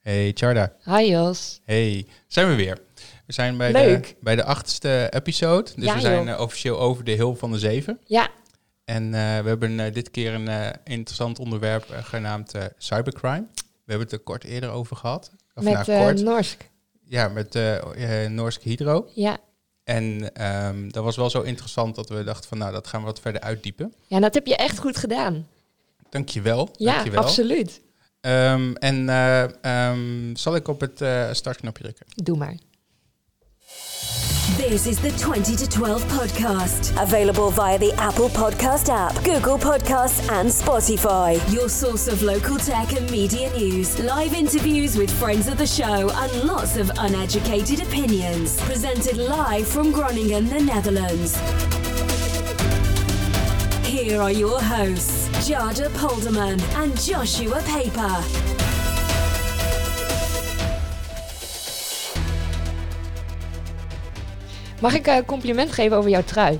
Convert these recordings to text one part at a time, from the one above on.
Hey Charda. Hi Jos. Hey, zijn we weer. We zijn bij, de, bij de achtste episode. Dus Ja, we zijn eh, officieel over de hill van de zeven. Ja, En eh, we hebben eh, dit keer een interessant onderwerp genaamd cybercrime. We hebben het er kort eerder over gehad. Of met nou, kort. Norsk. Ja, met Noorsk Hydro. Ja. En ehm, dat was wel zo interessant dat we dachten van nou, dat gaan we wat verder uitdiepen. ja, dat heb je echt goed gedaan. Dankjewel. Ja, dankjewel. absoluut. Ehm, en eh, ehm, zal ik op het eh, startknopje drukken? Doe maar. This is the 20 to 12 podcast. Available via the Apple Podcast app, Google Podcasts, and Spotify. Your source of local tech and media news, live interviews with friends of the show, and lots of uneducated opinions. Presented live from Groningen, the Netherlands. Here are your hosts, Jada Polderman and Joshua Paper. Mag ik een compliment geven over jouw trui?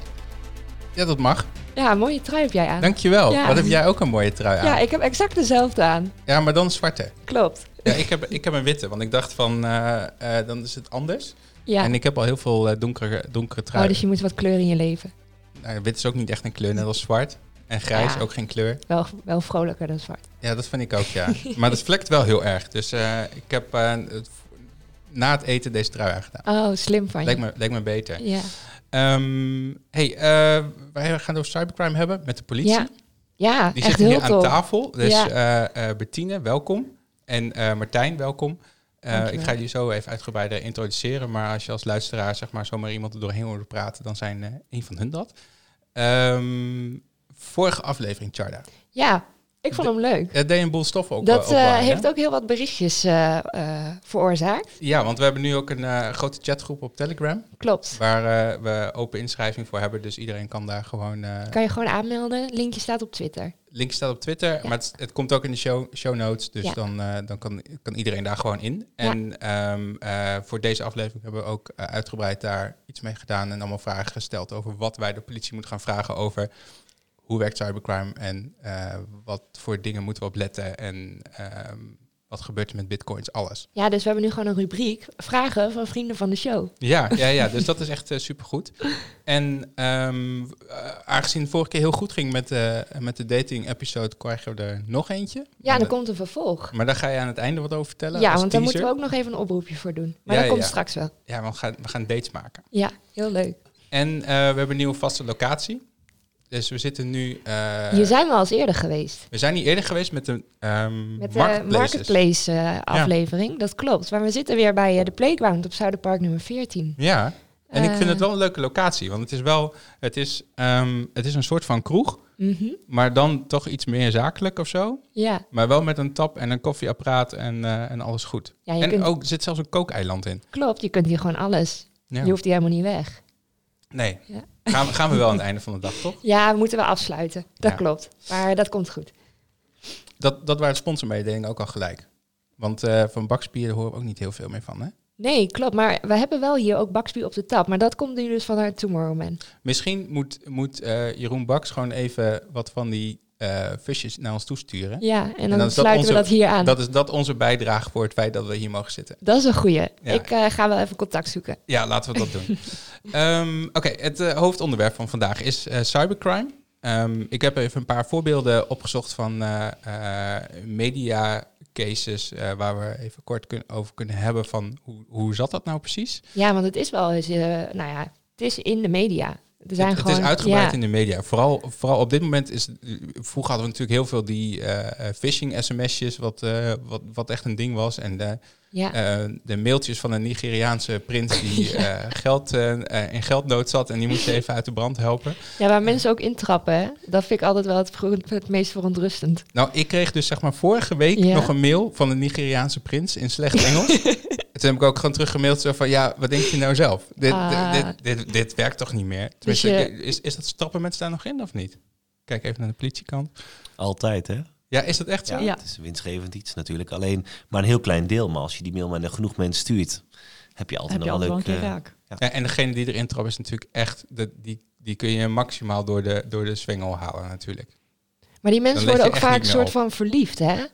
Ja, dat mag. Ja, een mooie trui heb jij aan. Dankjewel. Ja. Wat heb jij ook een mooie trui aan? Ja, ik heb exact dezelfde aan. Ja, maar dan zwarte. Klopt. Ja, ik heb, ik heb een witte, want ik dacht van, eh, eh, dan is het anders. Ja. En ik heb al heel veel eh, donkere, donkere oh, truien. dus je moet wat kleur in je leven. Nou, wit is ook niet echt een kleur, net als zwart. En grijs Ja. ook geen kleur. Wel, wel vrolijker dan zwart. Ja, dat vind ik ook, ja. maar dat vlekt wel heel erg. Dus eh, ik heb eh, na het eten deze trui aangedaan. Oh, slim van je. Lijkt me, beter. Ja. Ehm, hey, eh, wij gaan het over cybercrime hebben met de politie. Ja. Ja, Die echt zitten heel hier aan tafel. Dus Ja. Bettine, welkom. En Martijn, welkom. Eh, ik ga jullie zo even uitgebreider introduceren. Maar als je als luisteraar zeg maar, zomaar iemand er doorheen hoort praten, dan zijn eh, een van hun dat. Ehm, vorige aflevering, Charda. Ja, ik vond hem leuk. Het deed een boel stof ook. Dat eh, heeft ook heel wat berichtjes veroorzaakt. Ja, want we hebben nu ook een grote chatgroep op Telegram. Klopt. Waar we open inschrijving voor hebben. Dus iedereen kan daar gewoon... Kan je gewoon aanmelden. Linkje staat op Twitter. Link staat op Twitter, Ja. maar het, het komt ook in de show, show notes. Dus Ja. dan, eh, dan kan, kan iedereen daar gewoon in. En ehm, eh, voor deze aflevering hebben we ook eh, uitgebreid daar iets mee gedaan. En allemaal vragen gesteld over wat wij de politie moeten gaan vragen over hoe werkt cybercrime en wat voor dingen moeten we op letten. En ehm, wat gebeurt er met bitcoins, alles. Ja, dus we hebben nu gewoon een rubriek. Vragen van vrienden van de show. Ja, ja, ja dus dat is echt super supergoed. En ehm, eh, aangezien het vorige keer heel goed ging met, eh, met de dating-episode, krijgen we er nog eentje. Ja, er komt een vervolg. Maar daar ga je aan het einde wat over vertellen. Ja, want daar moeten we ook nog even een oproepje voor doen. Maar Ja, dat komt ja. straks wel. Ja, we gaan, we gaan dates maken. Ja, heel leuk. En we hebben een nieuwe vaste locatie. Dus we zitten nu... eh, Hier zijn we al eens eerder geweest. We zijn hier eerder geweest met de ehm Met de. Marketplace eh, aflevering. Dat klopt. Maar we zitten weer bij eh, de Playground op Zuiderpark nummer 14. Ja, en ik vind Eh. het wel een leuke locatie. Want het is wel... Het is, ehm, het is een soort van kroeg. Mhm. Maar dan toch iets meer zakelijk of zo. Ja. Maar wel met een tap en een koffieapparaat en, eh, en alles goed. Ja, je en kunt- ook er zit zelfs een kookeiland in. Klopt, je kunt hier gewoon alles. Ja. Je hoeft hier helemaal niet weg. Nee, Ja. Gaan, we- gaan we wel aan het einde van de dag, toch? Ja, we moeten we afsluiten. Dat Ja. klopt. Maar dat komt goed. Dat, dat waren de sponsormededelingen ook al gelijk. Want eh, van bakspier daar horen we ook niet heel veel meer van, hè? Nee, klopt. Maar we hebben wel hier ook bakspier op de tap. Maar dat komt nu dus vanuit Tomorrowman. Misschien moet, moet eh, Jeroen Baks gewoon even wat van die eh visjes naar ons toesturen. Ja, en dan, dat sluiten we dat hier aan. Dat, Dat is dat onze bijdrage voor het feit dat we hier mogen zitten. is een goeie. Ja. Ik eh, ga wel even contact zoeken. Ja, laten we dat doen. Ehm, Oké, het eh, hoofdonderwerp van vandaag is cybercrime. Ehm, ik heb even een paar voorbeelden opgezocht van media cases waar we even kort kun- over kunnen hebben van hoe, hoe zat dat nou precies? Ja, want het is wel eens, nou ja, het is in de media. Er zijn het, gewoon, het is uitgebreid ja, in de media. Vooral, vooral op dit moment is. Vroeger hadden we natuurlijk heel veel die eh, eh, phishing sms'jes, wat, eh, wat, wat echt een ding was. En de, ja. eh, de mailtjes van een Nigeriaanse prins die eh, geld, eh, in geldnood zat en die moest je even uit de brand helpen. ja, waar mensen ook intrappen, hè? dat vind ik altijd wel het, het meest verontrustend. Nou, ik kreeg dus zeg maar vorige week Ja. nog een mail van een Nigeriaanse prins in slecht Engels. Toen heb ik ook gewoon teruggemaild zo van, ja, wat denk je nou zelf? Dit, Ah. dit, dit, dit, dit werkt toch niet meer? Dus je- is, is dat stappen mensen daar nog in of niet? Kijk even naar de politiekant. Altijd, hè? Ja, is dat echt zo? Ja, Ja. het is winstgevend iets natuurlijk. Alleen maar een heel klein deel. Maar als je die mail maar naar genoeg mensen stuurt, heb je altijd heb je leuk... een raak. Ja, en degene die erin trapt is natuurlijk echt, de, die, die kun je maximaal door de, door de zwengel halen natuurlijk. Maar die mensen worden ook vaak een soort van verliefd, hè?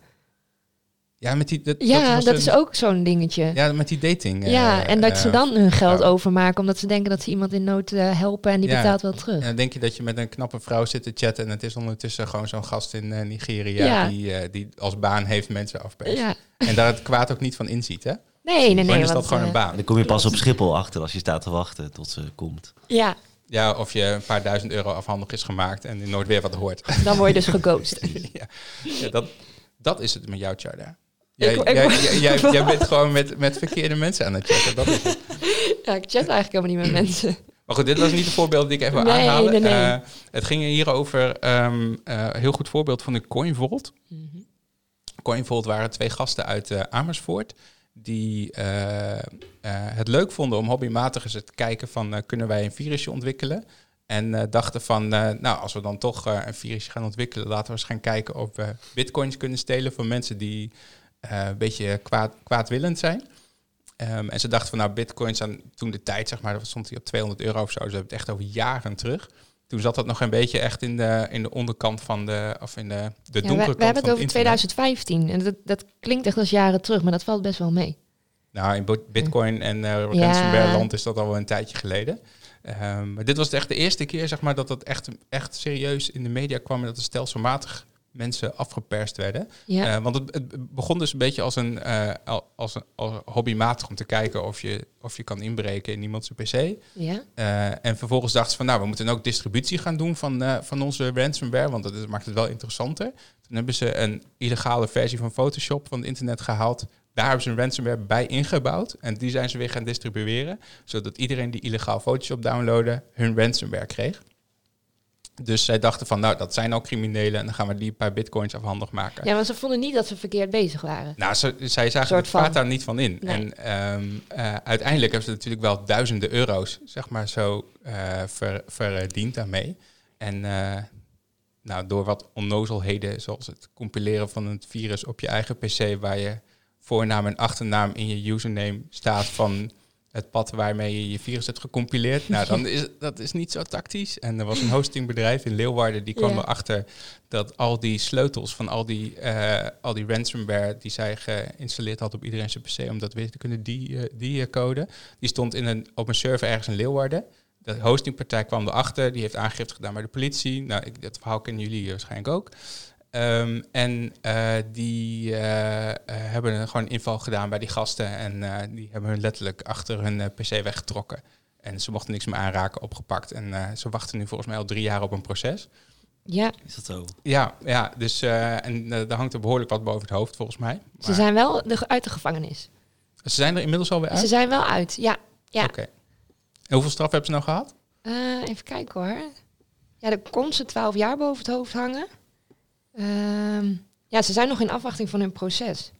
Ja, met die, dat, Ja, dat, een- is ook zo'n dingetje. Ja, Ja, met die dating. eh, en dat ze eh, dan hun geld overmaken omdat ze denken dat ze iemand in nood eh, helpen en die Ja. betaalt wel terug. En dan denk je dat je met een knappe vrouw zit te chatten en het is ondertussen gewoon zo'n gast in eh, Nigeria Ja. die, eh, die als baan heeft mensen afpeest. Ja. En daar het kwaad ook niet van inziet, hè? Nee, nee, nee. Dan is want, dat gewoon een En baan. dan kom je pas op Schiphol achter als je staat te wachten tot ze komt. Ja, Ja, of je een paar duizend euro afhandig is gemaakt en nooit weer wat hoort. dan word je dus geghost. ja, ja dat, dat is het met jou, Charda. Jij, Ik- ik- jij, jij, jij, jij bent gewoon met, met verkeerde mensen aan het chatten. Dat is het. ja, ik chat eigenlijk helemaal niet met mensen. Maar goed, dit was niet een voorbeeld die ik even Nee, aanhalen. nee, nee. Eh, het ging hier over ehm eh, heel goed voorbeeld van de CoinVault. Mhm. CoinVault waren twee gasten uit eh, Amersfoort die het leuk vonden om hobbymatig eens te kijken van kunnen wij een virusje ontwikkelen. En dachten van, nou als we dan toch een virusje gaan ontwikkelen, laten we eens gaan kijken of we bitcoins kunnen stelen van mensen die een beetje kwaad, kwaadwillend zijn. Ehm, en ze dachten van, nou bitcoins aan toen de tijd, zeg maar, dat stond hij op 200 euro of zo, dus we hebben het echt over jaren terug. Toen zat dat nog een beetje echt in de, in de onderkant van de, of in de, de Ja, donkere we, kant we hebben het over internet. 2015 en dat, dat klinkt echt als jaren terug, maar dat valt best wel mee. Nou, in Bitcoin en eh Ja. ransomware land is dat al wel een tijdje geleden. Ehm, maar dit was echt de eerste keer, zeg maar, dat dat echt, echt serieus in de media kwam en dat er stelselmatig mensen afgeperst werden. Ja, Eh, want het, het begon dus een beetje als een, al- als een als hobbymatig om te kijken of je, of je kan inbreken in iemands PC. ja. Eh, en vervolgens dachten ze van, nou, we moeten ook distributie gaan doen van, van onze ransomware, want dat is- maakt het wel interessanter. Toen hebben ze een illegale versie van Photoshop van het internet gehaald. Daar hebben ze een ransomware bij ingebouwd. En die zijn ze weer gaan distribueren, zodat iedereen die illegaal Photoshop downloadde, hun ransomware kreeg. Dus zij dachten van, nou, dat zijn al criminelen en dan gaan we die paar bitcoins afhandig maken. ja, maar ze vonden niet dat ze verkeerd bezig waren. Nou, ze, zij zagen het van. daar niet van in. Nee. En ehm, eh, uiteindelijk hebben ze natuurlijk wel duizenden euro's, zeg maar, zo eh, ver, verdiend daarmee. En eh, nou, door wat onnozelheden, zoals het compileren van een virus op je eigen PC, waar je voornaam en achternaam in je username staat van het pad waarmee je je virus hebt gecompileerd. Nou, dan is dat is niet zo tactisch. En er was een hostingbedrijf in Leeuwarden die kwam erachter dat al die sleutels van al die, eh, al die ransomware die zij geïnstalleerd had op iedereen zijn PC om dat weer te kunnen die, eh, die code, die stond in een, op een server ergens in Leeuwarden. De hostingpartij kwam erachter, die heeft aangifte gedaan bij de politie. Nou, ik, dat verhaal kennen jullie waarschijnlijk ook. Ehm, en eh, die eh, eh, hebben een, gewoon een inval gedaan bij die gasten en eh, die hebben hun letterlijk achter hun PC weggetrokken. En ze mochten niks meer aanraken, opgepakt. En eh, ze wachten nu volgens mij al drie jaar op een proces. Ja, Is dat zo? Ja, ja dus eh, en daar hangt er behoorlijk wat boven het hoofd volgens mij. ze zijn wel de, uit de gevangenis. ze zijn er inmiddels alweer uit? Ze zijn wel uit, ja. ja. Oké. En hoeveel straf hebben ze nou gehad? Eh, even kijken hoor. Ja, er kon ze 12 jaar boven het hoofd hangen. Ehm, ja, ze zijn nog in afwachting van hun proces.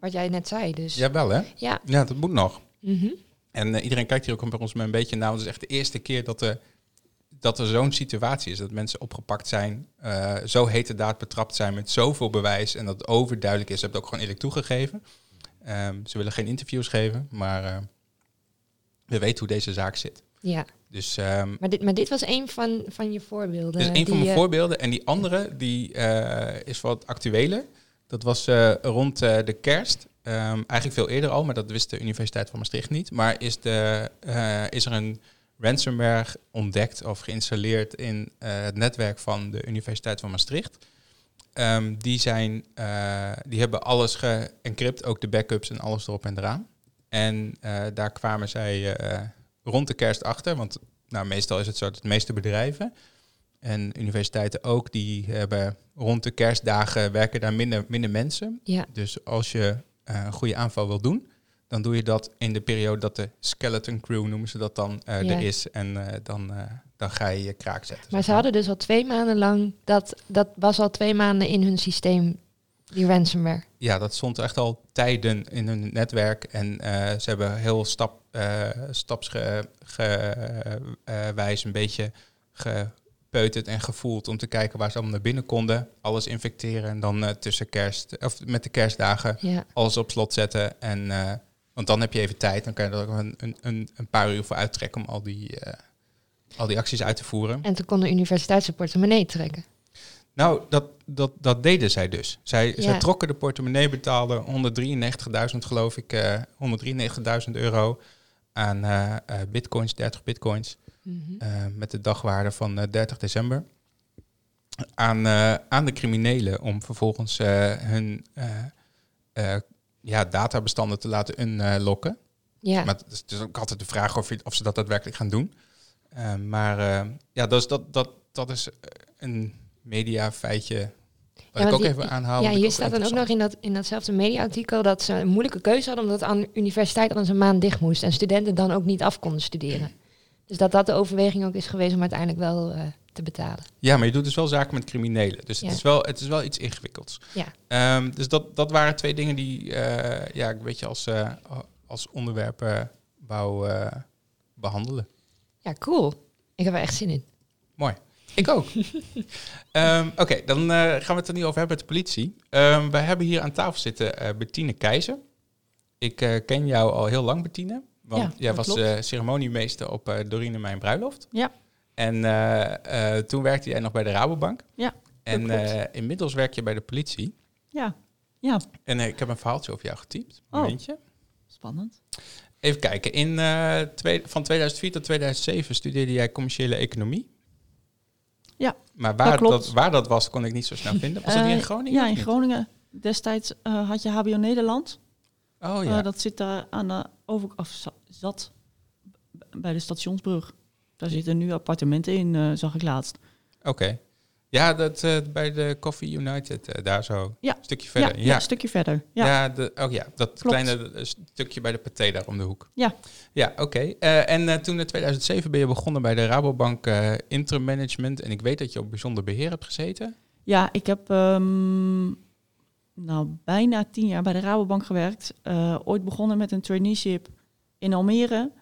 Wat jij net zei, dus. Ja, wel hè? Ja. Ja, dat moet nog. mhm. En eh, iedereen kijkt hier ook bij ons met een beetje naar. Het is echt de eerste keer dat er, dat er zo'n situatie is. Dat mensen opgepakt zijn, eh, zo hete daad betrapt zijn met zoveel bewijs. En dat het overduidelijk is. Ze hebben het ook gewoon eerlijk toegegeven. Ehm, ze willen geen interviews geven, maar eh, we weten hoe deze zaak zit. Ja, Dus ehm, maar dit, maar dit was een van, van je voorbeelden. dit is een van mijn voorbeelden. En die andere, die eh, is wat actueler. Dat was eh, rond eh, de kerst. Ehm, eigenlijk veel eerder al, maar dat wist de Universiteit van Maastricht niet. Maar is, de, is er een ransomware ontdekt of geïnstalleerd in het netwerk van de Universiteit van Maastricht. Ehm, die, zijn, die hebben alles geëncrypt, ook de backups en alles erop en eraan. En daar kwamen zij rond de kerst achter, want nou, meestal is het zo dat de meeste bedrijven en universiteiten ook, die hebben rond de kerstdagen werken daar minder, minder mensen. Ja, Dus als je eh, een goede aanval wil doen, dan doe je dat in de periode dat de skeleton crew, noemen ze dat dan, eh, Ja. er is. En eh, dan, dan ga je je kraak zetten. maar ze hadden dus al twee maanden lang, dat, dat was al twee maanden in hun systeem, die ransomware. Ja, dat stond echt al tijden in hun netwerk. En eh, ze hebben heel stap, eh stapsgewijs een beetje gepeuterd en gevoeld om te kijken waar ze allemaal naar binnen konden. Alles infecteren en dan eh, tussen kerst, of met de kerstdagen Ja, alles op slot zetten. En, eh, want dan heb je even tijd. Dan kan je er ook een, een, een, paar uur voor uittrekken om al die, eh, al die acties uit te voeren. en toen kon de universiteit zijn portemonnee trekken. Nou, dat, dat, dat deden zij dus. Zij, zij trokken de portemonnee, betaalden 193.000 geloof ik, eh 193.000 euro aan eh, eh, bitcoins, 30 bitcoins, Mhm. eh, met de dagwaarde van eh, 30 december. Aan, eh, aan de criminelen om vervolgens eh, hun eh, eh, ja, databestanden te laten unlocken. Ja. Maar het is, het is ook altijd de vraag of, je, of ze dat daadwerkelijk gaan doen. Eh, maar eh, ja, dat is, dat, dat, dat is eh, een mediafeitje dat want ik ook die- even aanhaal. Ja, hier staat dan ook nog in, dat, in datzelfde mediaartikel dat ze een moeilijke keuze hadden omdat aan de universiteit al eens een maand dicht moest en studenten dan ook niet af konden studeren. Dus dat dat de overweging ook is geweest om uiteindelijk wel eh, te betalen. Ja, maar je doet dus wel zaken met criminelen. Dus het, Ja. is, wel, het is wel iets ingewikkelds. Ja. Ehm, dus dat, dat waren twee dingen die eh, ja, ik een beetje als, eh, als onderwerp eh, wou eh, behandelen. Ja, cool. Ik heb er echt zin in. Mooi. Ik ook. Ehm, Oké, dan eh, gaan we het er nu over hebben met de politie. Ehm, wij hebben hier aan tafel zitten eh, Bettine Keizer. Ik eh, ken jou al heel lang, Bettine. Want Ja, jij was eh, ceremoniemeester op eh Dorine Mijn Bruiloft. Ja. En eh, eh, toen werkte jij nog bij de Rabobank. Ja, En eh, inmiddels werk je bij de politie. Ja, ja, En ik heb een verhaaltje over jou getypt. Oh. Momentje. spannend. Even kijken. In, eh, twee, van 2004 tot 2007 studeerde jij commerciële economie. Ja, Maar waar dat, waar dat was, kon ik niet zo snel vinden. Was dat hier in Eh, Groningen? Ja, in? Groningen. Destijds eh, had je HBO Nederland. Oh Eh, ja. dat zit daar aan de over of za- zat bij de stationsbrug. Daar zitten nu appartementen in, eh, zag ik laatst. Oké. Ja, dat, eh, bij de Coffee United, eh, daar zo. Ja. Een stukje verder. Ja, Ja, een stukje verder. Ja, Ja, de, oh ja, dat Klopt. kleine eh, stukje bij de paté daar om de hoek. Ja. Ja, oké. En toen in 2007 ben je begonnen bij de Rabobank eh Interim Management. En ik weet dat je op bijzonder beheer hebt gezeten. Ja, ik heb ehm, nou, bijna tien jaar bij de Rabobank gewerkt. Ooit begonnen met een traineeship in Almere.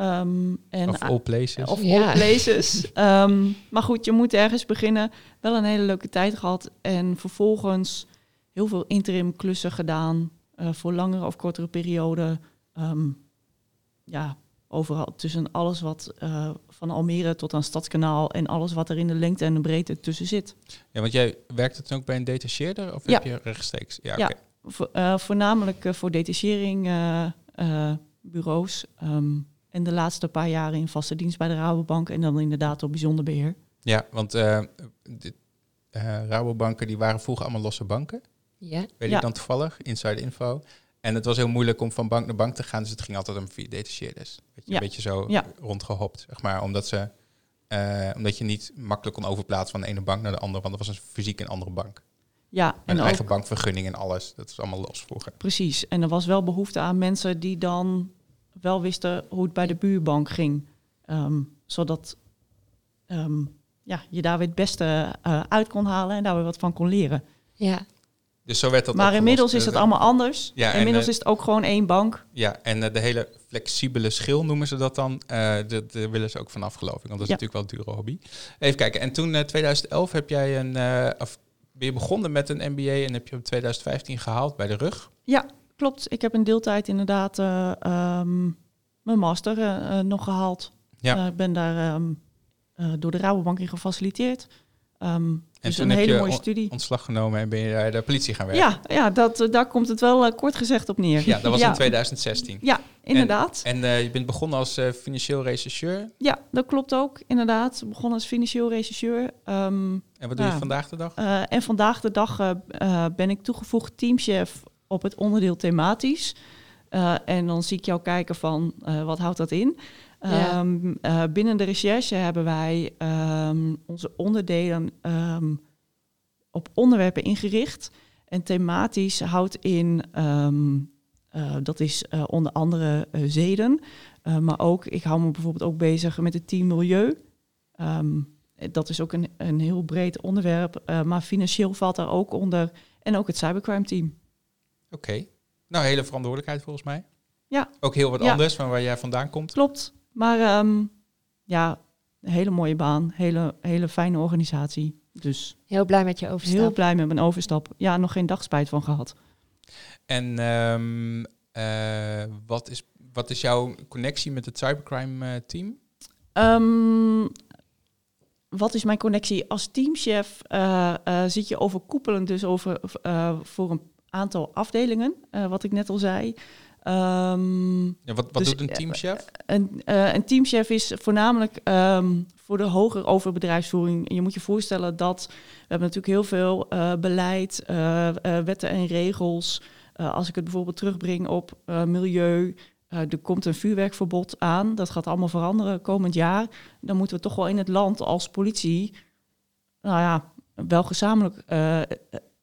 Ehm, en of all places. Of Ja. all places. Ehm, maar goed, je moet ergens beginnen. Wel een hele leuke tijd gehad. En vervolgens heel veel interim klussen gedaan. eh, voor langere of kortere perioden. Ehm, ja, overal. Tussen alles wat eh, van Almere tot aan Stadskanaal. En alles wat er in de lengte en de breedte tussen zit. Ja, want jij werkte toen ook bij een detacheerder? Of Ja. heb je rechtstreeks? Ja, Ja. oké. Vo- eh, voornamelijk eh, voor detachering eh, eh, bureaus. Ehm, en de laatste paar jaren in vaste dienst bij de Rabobank. En dan inderdaad op bijzonder beheer. Ja, want eh, dit, eh, Rabobanken die waren vroeger allemaal losse banken. Ja. Weet Ja. ik dan toevallig, inside info. En het was heel moeilijk om van bank naar bank te gaan, dus het ging altijd om via detacheerders. Weet je, Ja. Een beetje zo Ja. rondgehopt, zeg maar. Omdat, ze, eh, omdat je niet makkelijk kon overplaatsen van de ene bank naar de andere, want dat was een fysiek een andere bank. Ja, En en een eigen bankvergunning en alles, dat was allemaal los vroeger. Precies. En er was wel behoefte aan mensen die dan wel wisten hoe het bij de buurbank ging. Ehm, zodat ehm, ja, je daar weer het beste eh, uit kon halen en daar weer wat van kon leren. Ja. Dus zo werd dat maar opgelost. inmiddels is Eh, het allemaal anders. Ja, en, inmiddels eh, is het ook gewoon één bank. Ja, en eh, de hele flexibele schil noemen ze dat dan. eh daar daar willen ze ook vanaf, geloof ik. Want dat is Ja. natuurlijk wel een dure hobby. Even kijken. En toen, eh 2011, heb jij een, eh, of ben je begonnen met een MBA en heb je op 2015 gehaald bij de rug. Ja, klopt. Ik heb een deeltijd inderdaad eh, ehm, mijn master eh, eh, nog gehaald. Ja. Ik ben daar ehm, eh, door de Rabobank in gefaciliteerd. Ehm, dus toen een heb hele je mooie studie. Ontslag genomen en ben je bij de politie gaan werken. Ja, ja dat, daar komt het wel kort gezegd op neer. Ja, dat was in 2016. Ja, inderdaad. En je bent begonnen als financieel rechercheur. Ja, dat klopt ook, inderdaad. Begon als financieel rechercheur. En wat doe je vandaag de dag? en vandaag de dag ben ik toegevoegd teamchef op het onderdeel thematisch. Eh, en dan zie ik jou kijken van, eh, wat houdt dat in? Ja. Ehm, eh, binnen de recherche hebben wij ehm, onze onderdelen ehm, op onderwerpen ingericht. En thematisch houdt in, dat is onder andere zeden. Maar ook, ik hou me bijvoorbeeld ook bezig met het team milieu. Dat is ook een, een heel breed onderwerp. maar financieel valt daar ook onder. En ook het cybercrime team. Oké. Nou, hele verantwoordelijkheid volgens mij. Ja. Ook heel wat Ja. anders van waar jij vandaan komt. Klopt. Maar ehm, ja, een hele mooie baan. Hele, hele fijne organisatie. Dus Heel blij met je overstap. heel blij met mijn overstap. Ja, nog geen dag spijt van gehad. En ehm, eh, wat, is, wat is jouw connectie met het cybercrime eh, team? Ehm, wat is mijn connectie als teamchef? eh, eh, zit je overkoepelend dus over eh, voor een aantal afdelingen, eh, wat ik net al zei. Ehm, Ja, wat wat Dus, doet een eh, teamchef? een, eh, een teamchef is voornamelijk ehm, voor de hoger over bedrijfsvoering. Je moet je voorstellen dat we hebben natuurlijk heel veel beleid, wetten en regels. Als ik het bijvoorbeeld terugbreng op milieu, er komt een vuurwerkverbod aan. Dat gaat allemaal veranderen komend jaar. Dan moeten we toch wel in het land als politie, nou ja, wel gezamenlijk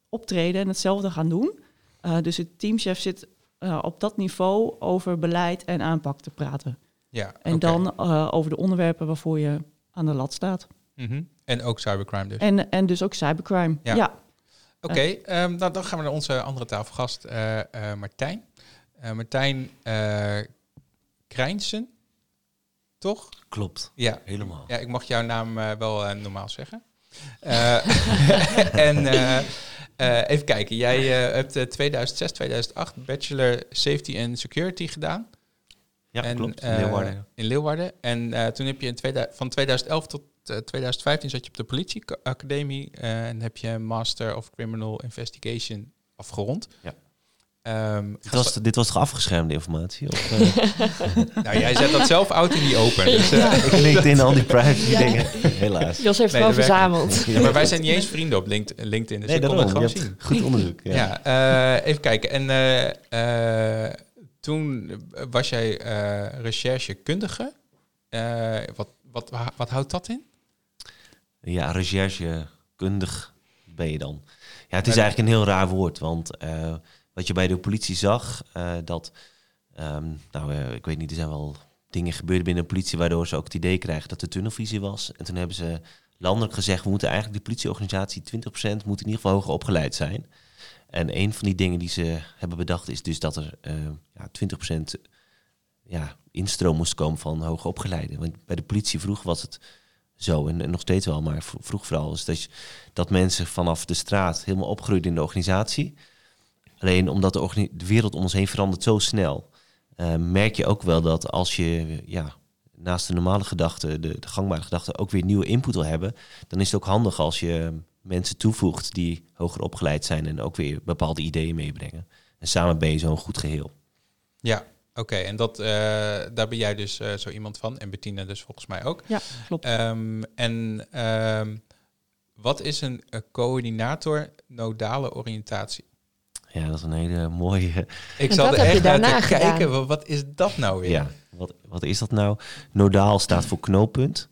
optreden en hetzelfde gaan doen. Eh, dus het teamchef zit eh, op dat niveau over beleid en aanpak te praten. Ja, En dan eh, over de onderwerpen waarvoor je aan de lat staat. Mhm. En ook cybercrime dus. En, en dus ook cybercrime. Ja. Ja. Oké, ehm, nou, dan gaan we naar onze andere tafelgast, eh, eh, Martijn. Eh, Martijn eh Krijnsen, toch? Klopt, Ja. helemaal. ja, ik mag jouw naam eh, wel eh, normaal zeggen. Eh, en eh, even kijken, jij eh, hebt eh, 2006, 2008 Bachelor Safety and Security gedaan. Ja, en, klopt. eh, Leeuwarden. In Leeuwarden. En toen heb je in 2000 van 2011 tot eh, 2015 zat je op de politieacademie en heb je Master of Criminal Investigation afgerond. Ja. Ehm, Dit was, dit was toch afgeschermde informatie? Of, eh, nou, jij zet dat zelf out in die open. Dus, eh, ik LinkedIn al die privacy dingen. Helaas. Jos heeft Nee, gewoon dat werkt verzameld. ja, maar wij zijn niet eens vrienden op Linked- LinkedIn, dus Nee, ik kon het gewoon zien. goed onderzoek. Ja. Ja, eh, even kijken. En eh, eh, toen was jij eh, recherchekundige. Eh, wat, wat, wat houdt dat in? Ja, recherchekundig ben je dan. Ja, het is eigenlijk een heel raar woord, want eh, wat je bij de politie zag, eh, dat, ehm, nou, eh, ik weet niet, er zijn wel dingen gebeurd binnen de politie waardoor ze ook het idee krijgen dat er tunnelvisie was. En toen hebben ze landelijk gezegd, we moeten eigenlijk de politieorganisatie 20% moet in ieder geval hoger opgeleid zijn. En een van die dingen die ze hebben bedacht is dus dat er eh, ja, 20% ja, instroom moest komen van hoger opgeleiden. Want bij de politie vroeger was het zo, en, nog steeds wel, maar vro- vroeg vooral, is dat, dat mensen vanaf de straat helemaal opgroeiden in de organisatie. Alleen omdat de, wereld om ons heen verandert zo snel, eh, merk je ook wel dat als je ja, naast de normale gedachten, de, de gangbare gedachten, ook weer nieuwe input wil hebben, dan is het ook handig als je mensen toevoegt die hoger opgeleid zijn en ook weer bepaalde ideeën meebrengen. En samen ben je zo'n goed geheel. Ja, oké. En dat, eh, daar ben jij dus eh, zo iemand van. En Bettina dus volgens mij ook. Ja, klopt. Ehm, en ehm, wat is een, coördinator nodale oriëntatie? Ja, dat is een hele mooie. Ik wat er echt naar te gedaan? kijken. wa- Wat is dat nou weer? Ja, wat, wat is dat nou? Nodaal staat voor knooppunt.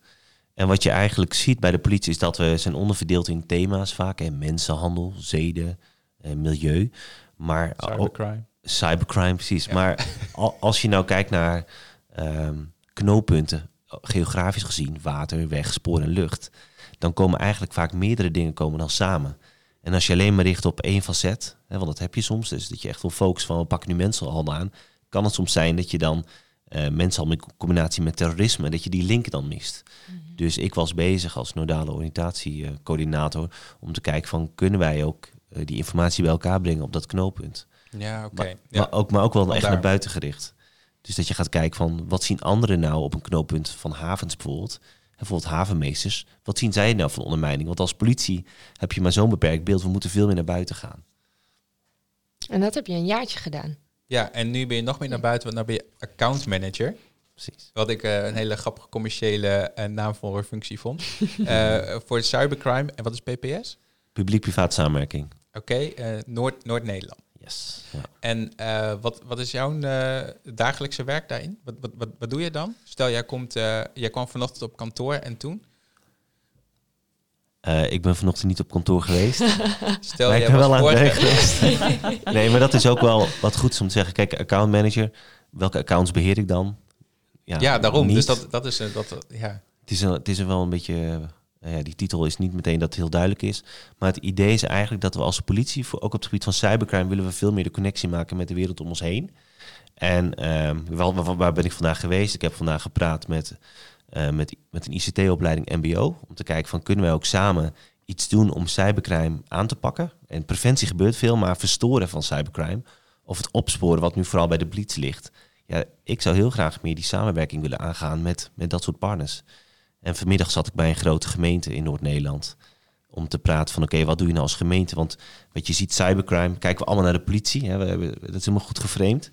En wat je eigenlijk ziet bij de politie is dat we zijn onderverdeeld in thema's vaak. En mensenhandel, zeden, en milieu. Maar ook- Cybercrime. cybercrime, precies. Ja. Maar al- als je nou kijkt naar ehm, knooppunten, geografisch gezien, water, weg, spoor en lucht, dan komen eigenlijk vaak meerdere dingen komen dan samen. En als je alleen maar richt op één facet, hè, want dat heb je soms, dus dat je echt wil focussen van we pakken nu mensenhandel aan, kan het soms zijn dat je dan eh mensenhandel in combinatie met terrorisme, dat je die link dan mist. Dus ik was bezig als nodale oriëntatiecoördinator om te kijken van kunnen wij ook eh, die informatie bij elkaar brengen op dat knooppunt. Ja, oké. Maar, Ja. maar, ook, maar ook wel echt naar buiten gericht. Dus dat je gaat kijken van wat zien anderen nou op een knooppunt van havens bijvoorbeeld. En bijvoorbeeld havenmeesters. Wat zien zij nou van ondermijning? Want als politie heb je maar zo'n beperkt beeld. We moeten veel meer naar buiten gaan. En dat heb je een jaartje gedaan. ja, en nu ben je nog meer naar buiten, want nu ben je account manager. Precies. Wat ik eh, een hele grappige commerciële en naamvolle functie vond. Eh, voor cybercrime. En wat is PPS? Publiek-privaat samenwerking. Oké, eh, Noord, Noord-Nederland. Yes. Ja. En eh, wat, wat is jouw eh, dagelijkse werk daarin? Wat, wat, wat, wat doe je dan? Stel, jij, komt, eh, jij kwam vanochtend op kantoor en toen? Ik ben vanochtend niet op kantoor geweest. Stel, maar ik jij ben was wel aan het vorige- werk geweest. nee, maar dat is ook wel wat goed is om te zeggen. Kijk, accountmanager. Welke accounts beheer ik dan? Ja, daarom. niet. Dus dat, dat is... Dat, ja. Het is, een, het is er wel een beetje. Eh, ja, die titel is niet meteen dat het heel duidelijk is. Maar het idee is eigenlijk dat we als politie, voor, ook op het gebied van cybercrime, willen we veel meer de connectie maken met de wereld om ons heen. En ehm, waar, waar ben ik vandaag geweest? Ik heb vandaag gepraat met, eh, met, met een ICT-opleiding MBO. Om te kijken van kunnen wij ook samen iets doen om cybercrime aan te pakken. En preventie gebeurt veel, maar verstoren van cybercrime. Of het opsporen, wat nu vooral bij de politie ligt. Ja, ik zou heel graag meer die samenwerking willen aangaan met, met dat soort partners. En vanmiddag zat ik bij een grote gemeente in Noord-Nederland om te praten van oké, wat doe je nou als gemeente? Want wat je ziet, cybercrime, kijken we allemaal naar de politie. Hè? We hebben, dat is helemaal goed geframed.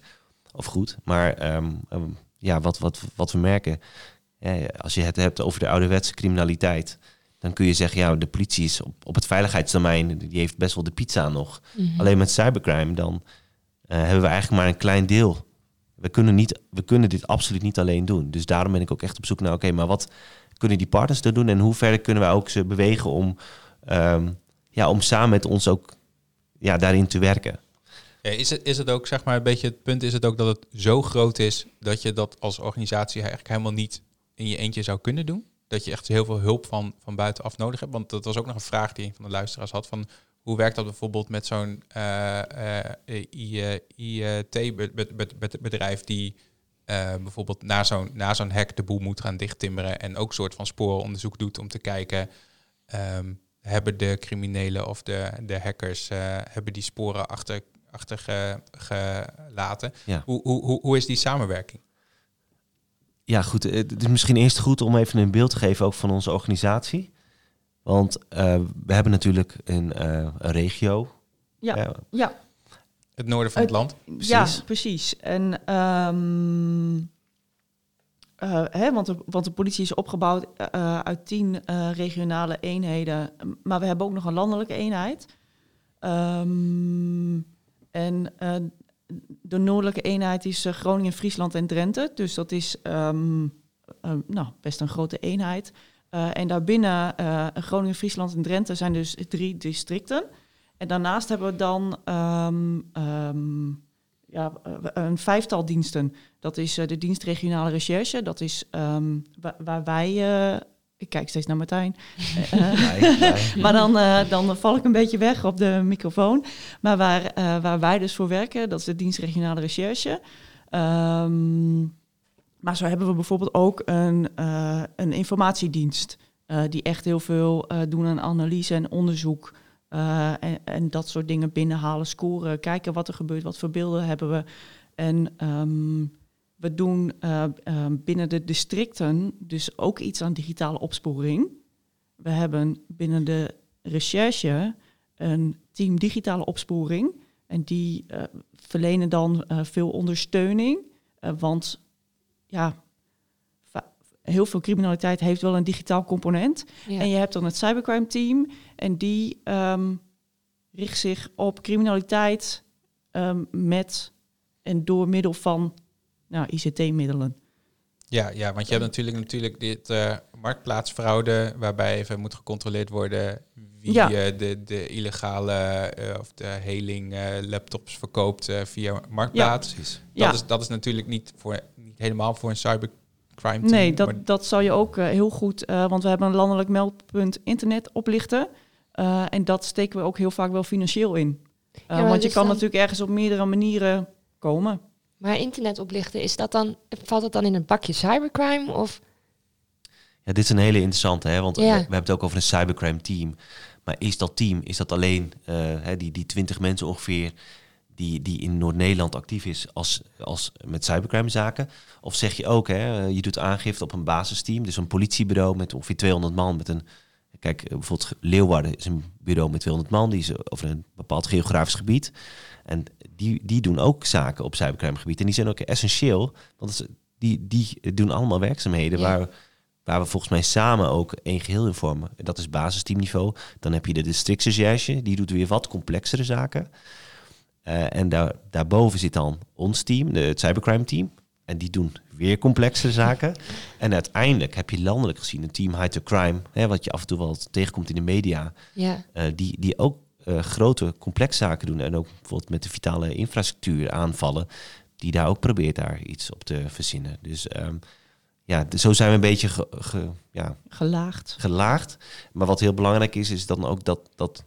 Of goed. Maar ehm, ehm, ja, wat, wat, wat we merken, als je het hebt over de ouderwetse criminaliteit, dan kun je zeggen, ja, de politie is op, op het veiligheidsdomein, die heeft best wel de pizza nog. Mhm. Alleen met cybercrime, dan eh, hebben we eigenlijk maar een klein deel. We kunnen, niet, we kunnen dit absoluut niet alleen doen. Dus daarom ben ik ook echt op zoek naar, oké, maar wat kunnen die partners er doen en hoe ver kunnen wij ook ze bewegen om, ehm, ja, om samen met ons ook ja, daarin te werken. Is, het, is het ook, zeg maar, een beetje het punt is het ook dat het zo groot is dat je dat als organisatie eigenlijk helemaal niet in je eentje zou kunnen doen? Dat je echt heel veel hulp van, van buitenaf nodig hebt? Want dat was ook nog een vraag die een van de luisteraars had van hoe werkt dat bijvoorbeeld met zo'n uh, uh, IT-bedrijf die uh, bijvoorbeeld na zo'n na zo'n hack de boel moet gaan dichttimmeren en ook soort van sporenonderzoek doet om te kijken um, hebben de criminelen of de, de hackers hebben die sporen achter achtergelaten. Ja. Hoe, hoe, hoe is die samenwerking? Ja, goed. Het is misschien eerst goed om even een beeld te geven ook van onze organisatie. Want uh, we hebben natuurlijk een, uh, een regio. Ja, ja. Het noorden van het, het land. Precies. Ja, precies. En um, hè, want, de, want de politie is opgebouwd uit tien regionale eenheden. Maar we hebben ook nog een landelijke eenheid. Um, en de noordelijke eenheid is Groningen, Friesland en Drenthe. Dus dat is um, uh, nou, best een grote eenheid. en daarbinnen Groningen, Friesland en Drenthe zijn dus drie districten. En daarnaast hebben we dan um, um, ja, een vijftal diensten. Dat is de dienst regionale recherche. Dat is waar, waar wij ik kijk steeds naar Martijn. Uh, maar dan, uh, dan val ik een beetje weg op de microfoon. Maar waar, waar wij dus voor werken, dat is de dienst regionale recherche. Maar zo hebben we bijvoorbeeld ook een, een informatiedienst. die echt heel veel doen aan analyse en onderzoek. En, en, dat soort dingen binnenhalen, scoren, kijken wat er gebeurt, wat voor beelden hebben we. En um, we doen uh, uh, binnen de districten dus ook iets aan digitale opsporing. We hebben binnen de recherche een team digitale opsporing. En die verlenen dan veel ondersteuning. want ja, heel veel criminaliteit heeft wel een digitaal component. Ja. En je hebt dan het cybercrime team. En die um, richt zich op criminaliteit um, met en door middel van nou, ICT-middelen. Ja, ja, want je hebt natuurlijk, natuurlijk dit uh, marktplaatsfraude, waarbij even moet gecontroleerd worden wie ja. uh, de, de illegale uh, of de heling laptops verkoopt via marktplaats. Ja, dat, ja. Is, dat is natuurlijk niet, voor, niet helemaal voor een team. Nee, dat, maar... dat zou je ook heel goed, want we hebben een landelijk meldpunt internet oplichten. en dat steken we ook heel vaak wel financieel in. want je kan dan... natuurlijk ergens op meerdere manieren komen. Maar internet oplichten, is dat dan, valt het dan in een bakje cybercrime? Of? Ja, dit is een hele interessante, hè? want ja. we, we, hebben het ook over een cybercrime team. Maar is dat team, is dat alleen uh, hè, die, die 20 mensen ongeveer die, die in Noord-Nederland actief is als, als met cybercrime zaken? Of zeg je ook, hè, je doet aangifte op een basisteam, dus een politiebureau met ongeveer 200 man met een Kijk, bijvoorbeeld Leeuwarden is een bureau met 200 man, die is over een bepaald geografisch gebied. En die, die doen ook zaken op cybercrimegebied. En die zijn ook essentieel, want die, die doen allemaal werkzaamheden ja. waar, waar we volgens mij samen ook één geheel in vormen. En dat is basisteamniveau. Dan heb je de districtsrecherche, die doet weer wat complexere zaken. Uh, en daar, daarboven zit dan ons team, de, het cybercrime team. En die doen weer complexere zaken. En uiteindelijk heb je landelijk gezien een team High to Crime, hè, wat je af en toe wel tegenkomt in de media, ja. uh, die, die ook uh, grote complex zaken doen. En ook bijvoorbeeld met de vitale infrastructuur aanvallen, die daar ook probeert daar iets op te verzinnen. Dus um, ja, zo zijn we een beetje ge, ge, ja, gelaagd. gelaagd. Maar wat heel belangrijk is, is dan ook dat, dat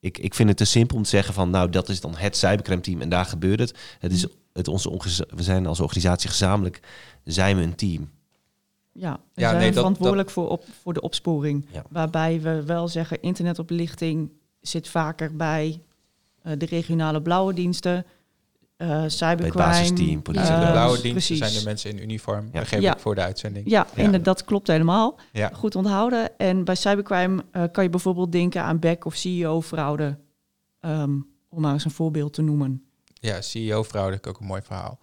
ik, ik vind het te simpel om te zeggen van nou, dat is dan het cybercrime team en daar gebeurt het. Het is het onze we zijn als organisatie gezamenlijk, zijn we een team. Ja, we ja, zijn nee, verantwoordelijk dat, Voor, op, voor de opsporing. Ja. Waarbij we wel zeggen, internetoplichting zit vaker bij uh, de regionale blauwe diensten. Eh Bij het cybercrime. basisteam, politie. de eh, blauwe diensten zijn de mensen in uniform, Ja. Ja. ik voor de uitzending. Ja, Ja. inderdaad, dat klopt helemaal. Ja. Goed onthouden. En bij cybercrime eh, kan je bijvoorbeeld denken aan back- of CEO-fraude. Ehm, om maar eens een voorbeeld te noemen. Ja, CEO-fraude, ik ook een mooi verhaal.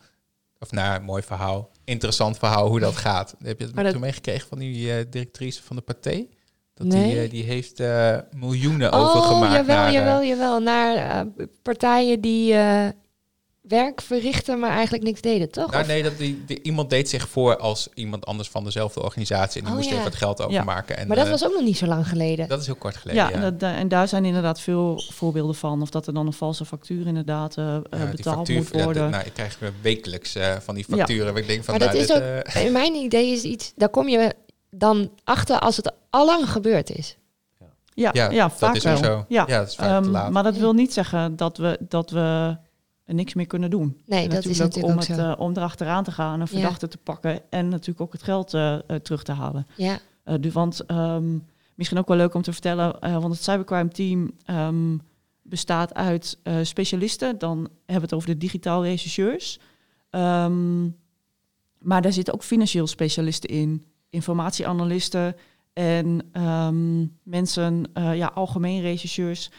Of nou, een mooi verhaal. Interessant verhaal hoe dat gaat. Heb je het toen meegekregen van die eh, directrice van de Pathé? Dat Nee. die, die heeft eh, miljoenen Oh, overgemaakt jawel, naar... jawel, jawel. Naar eh, partijen die eh, werk verrichten, maar eigenlijk niks deden, toch? Nou, nee, dat die, die- iemand deed zich voor als iemand anders van dezelfde organisatie. En die Oh, moest ja. even wat geld overmaken. En, maar dat eh, was ook nog niet zo lang geleden. dat is heel kort geleden, Ja, ja. en, dat- da- en daar zijn inderdaad veel voorbeelden van. Of dat er dan een valse factuur inderdaad eh, eh, Ja, betaald factuur, moet ja, worden. de- nou, ik krijg wekelijks eh, van die Ja. facturen. ik denk van, Maar dat nou, is dit, ook- eh, In mijn idee is iets, daar kom je dan achter als het allang gebeurd is. ja, ja, ja, dat vaak is ook zo. Ja. Ja, dat is vaak te Ehm, laat. maar dat wil niet zeggen dat we, dat we niks meer kunnen doen. Nee, En dat is natuurlijk om, ook het, zo. eh, om erachteraan te gaan, een verdachte te pakken en natuurlijk ook het geld eh, eh, terug te halen. Ja, dus, want ehm, misschien ook wel leuk om te vertellen, want het cybercrime team ehm, bestaat uit specialisten. Dan hebben we het over de digitaal rechercheurs. Ehm, maar daar zitten ook financieel specialisten in, informatieanalisten en mensen, ja, algemeen rechercheurs.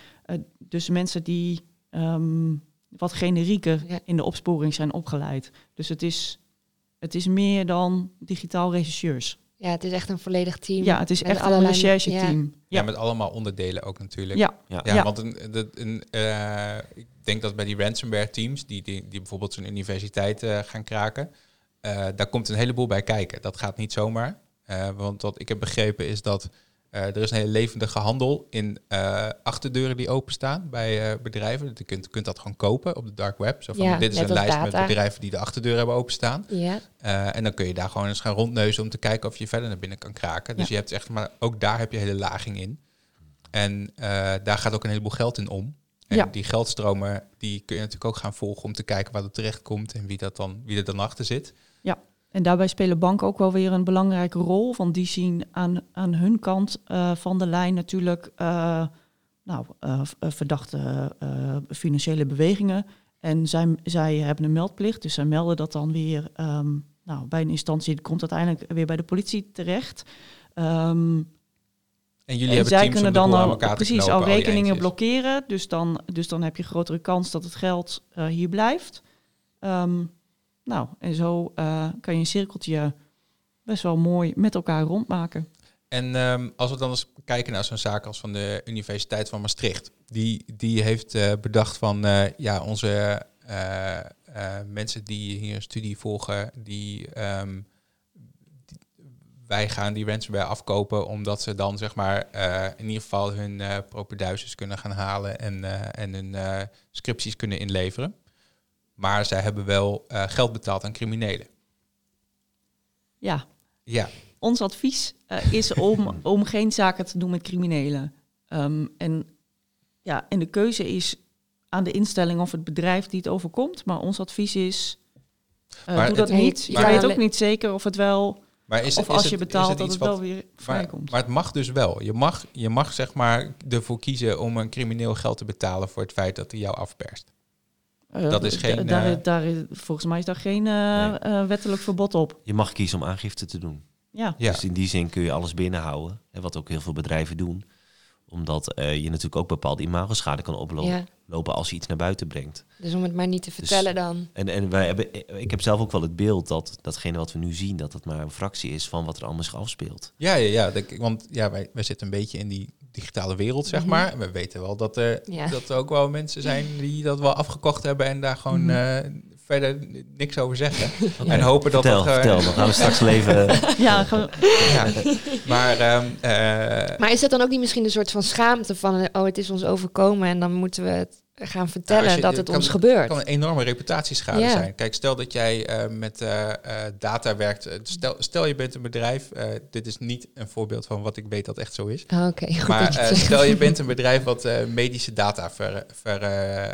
Dus mensen die wat generieker Ja. in de opsporing zijn opgeleid. Dus het is, het is meer dan digitaal rechercheurs. ja, het is echt een volledig team. Ja, het is met echt een allerlei- recherche-team. ja. Ja. met allemaal onderdelen ook natuurlijk. Ja, Ja. Ja, Ja. want een, de- een, eh, ik denk dat bij die ransomware teams, die, die, die bijvoorbeeld zo'n universiteit eh, gaan kraken, eh, daar komt een heleboel bij kijken. Dat gaat niet zomaar. Eh, want wat ik heb begrepen is dat er is een hele levendige handel in eh, achterdeuren die openstaan bij eh, bedrijven. Je kunt, kunt dat gewoon kopen op de dark web. Zo van, Ja, dit is een lijst data. met bedrijven die de achterdeur hebben openstaan. Ja, Eh, en dan kun je daar gewoon eens gaan rondneuzen om te kijken of je verder naar binnen kan kraken. Dus Ja. je hebt echt, maar ook daar heb je hele laging in. En eh, daar gaat ook een heleboel geld in om. En Ja. die geldstromen, die kun je natuurlijk ook gaan volgen om te kijken waar dat terecht komt en wie, dat dan, wie er dan achter zit. En daarbij spelen banken ook wel weer een belangrijke rol. Want die zien aan, aan hun kant eh, van de lijn natuurlijk eh, nou, eh, verdachte financiële bewegingen. En zij, zij hebben een meldplicht, dus zij melden dat dan weer ehm, nou, bij een instantie. komt uiteindelijk weer bij de politie terecht. Ehm, En jullie en hebben zij kunnen dan al precies knopen, al rekeningen blokkeren. Dus dan, dus dan heb je grotere kans dat het geld hier blijft. Ehm, nou, en zo eh, kan je een cirkeltje best wel mooi met elkaar rondmaken. En ehm, als we dan eens kijken naar zo'n zaak als van de Universiteit van Maastricht. Die, die heeft eh, bedacht van, eh, ja, onze mensen die hier een studie volgen, die, ehm, die- wij gaan die ransomware afkopen omdat ze dan zeg maar in ieder geval hun propeduises kunnen gaan halen en, en hun scripties kunnen inleveren. Maar zij hebben wel eh, geld betaald aan criminelen. Ja, Ja, ons advies eh, is om, om geen zaken te doen met criminelen. Ehm, en, ja, en de keuze is aan de instelling of het bedrijf die het overkomt. Maar ons advies is, eh, Maar doe het- dat niet. Je maar- weet ook niet zeker of het wel, maar is, of is als het- je is betaalt het dat het wel wat- weer Maar, vrijkomt. maar het mag dus wel. Je mag, je mag zeg maar ervoor kiezen om een crimineel geld te betalen voor het feit dat hij jou afperst. Eh, Dat is geen, Daar, eh, daar is, volgens mij is daar geen eh, Nee. wettelijk verbod op. Je mag kiezen om aangifte te doen. Ja, Ja. Dus in die zin kun je alles binnenhouden. Hè, wat ook heel veel bedrijven doen. Omdat eh, je natuurlijk ook bepaalde imagoschade kan oplopen ja. lopen als je iets naar buiten brengt. Dus om het maar niet te Dus- vertellen dan. En, en wij hebben, ik heb zelf ook wel het beeld dat datgene wat we nu zien, dat het maar een fractie is van wat er allemaal zich afspeelt. Ja, ja, ja. dat- want ja, wij, wij zitten een beetje in die digitale wereld, zeg Mhm. maar. En we weten wel dat er, Ja. dat er ook wel mensen zijn die dat wel afgekocht hebben en daar gewoon Mhm. eh, verder niks over zeggen. En hopen dat vertel, dat... eh, vertel, dan gaan we straks wel even... ja ge- ja. Maar ehm, eh, Maar is dat dan ook niet misschien een soort van schaamte van, oh, het is ons overkomen en dan moeten we het gaan vertellen je- dat het kan- ons gebeurt? kan een enorme reputatieschade Ja. zijn. Kijk, stel dat jij eh, met eh, eh, data werkt. Stel, stel je bent een bedrijf. dit is niet een voorbeeld van wat ik weet dat echt zo is. Oh, Oké, goed dat Maar het stel je bent een bedrijf wat medische data ver, ver,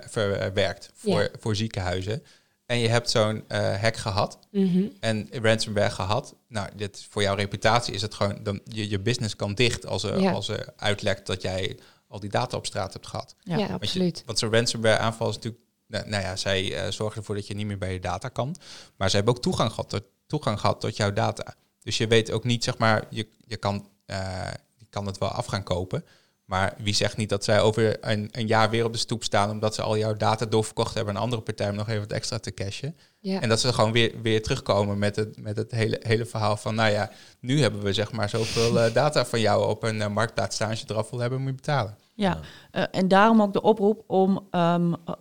verwerkt voor, Ja. voor ziekenhuizen. En je hebt zo'n hack gehad Mhm. en ransomware gehad. Nou, dit, voor jouw reputatie is het gewoon... Dan, je, je business kan dicht als er, Ja. als er uitlekt dat jij al die data op straat hebt gehad. ja. Ja, Want je- absoluut. Want zo'n ransomware aanval is natuurlijk nou, nou ja, zij eh, zorgen ervoor dat je niet meer bij je data kan. Maar ze hebben ook toegang gehad tot, toegang gehad tot jouw data. Dus je weet ook niet, zeg maar, je, je, kan, eh, je kan het wel af gaan kopen. Maar wie zegt niet dat zij over een, een jaar weer op de stoep staan omdat ze al jouw data doorverkocht hebben aan een andere partij om nog even wat extra te cashen. Ja. En dat ze gewoon weer, weer terugkomen met het, met het hele, hele verhaal van, nou ja, nu hebben we zeg maar zoveel eh, data van jou op een eh, marktplaats staan. Als je eraf wil hebben, moet je betalen. Ja, eh, en daarom ook de oproep om, ehm, eh,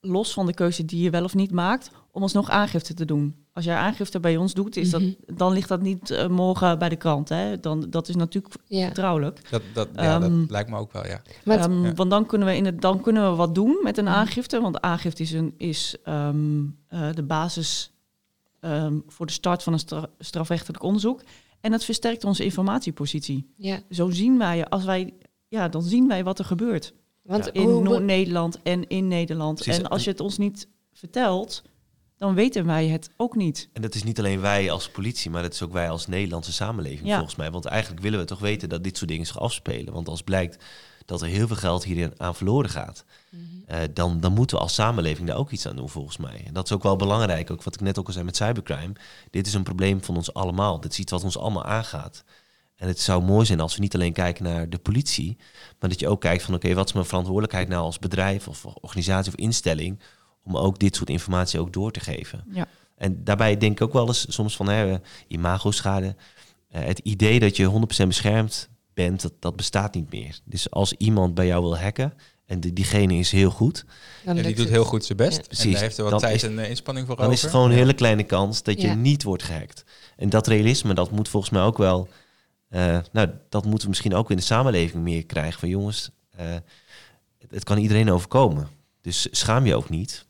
los van de keuze die je wel of niet maakt, om alsnog aangifte te doen. Als jij aangifte bij ons doet, is dat, Mhm. dan ligt dat niet eh, morgen bij de krant. Hè? Dan, dat is natuurlijk Ja. vertrouwelijk. Dat, dat, ja, dat Ehm, lijkt me ook wel, ja. Maar het- Ehm, Ja. Want dan kunnen, we in het, dan kunnen we wat doen met een Mhm. aangifte. Want aangifte is, een, is ehm, eh, de basis ehm, voor de start van een stra- strafrechtelijk onderzoek. En het versterkt onze informatiepositie. ja. Zo zien wij, als wij, ja, dan zien wij wat er gebeurt. Want Ja. In hoe, Noord-Nederland en in Nederland. Precies. En als je het ons niet vertelt, dan weten wij het ook niet. En dat is niet alleen wij als politie, maar dat is ook wij als Nederlandse samenleving Ja. volgens mij. Want eigenlijk willen we toch weten dat dit soort dingen zich afspelen. Want als blijkt dat er heel veel geld hierin aan verloren gaat, Mhm. eh, dan, dan moeten we als samenleving daar ook iets aan doen volgens mij. En dat is ook wel belangrijk, ook wat ik net ook al zei met cybercrime. Dit is een probleem van ons allemaal. Dit is iets wat ons allemaal aangaat. En het zou mooi zijn als we niet alleen kijken naar de politie, maar dat je ook kijkt van oké, wat is mijn verantwoordelijkheid nou als bedrijf of organisatie of instelling om ook dit soort informatie ook door te geven. Ja. En daarbij denk ik ook wel eens soms van hè, imagoschade. Eh, het idee dat je 100% beschermd bent, dat, dat bestaat niet meer. Dus als iemand bij jou wil hacken en die, diegene is heel goed, dan En die doet het. heel goed zijn best. Ja. En Precies. daar heeft er wat Dan tijd is- en eh, inspanning voor dan over. is het gewoon een hele kleine kans dat je Ja. niet wordt gehackt. En dat realisme, dat moet volgens mij ook wel. eh, nou, dat moeten we misschien ook in de samenleving meer krijgen. Van jongens, eh, het, het kan iedereen overkomen. Dus schaam je ook niet.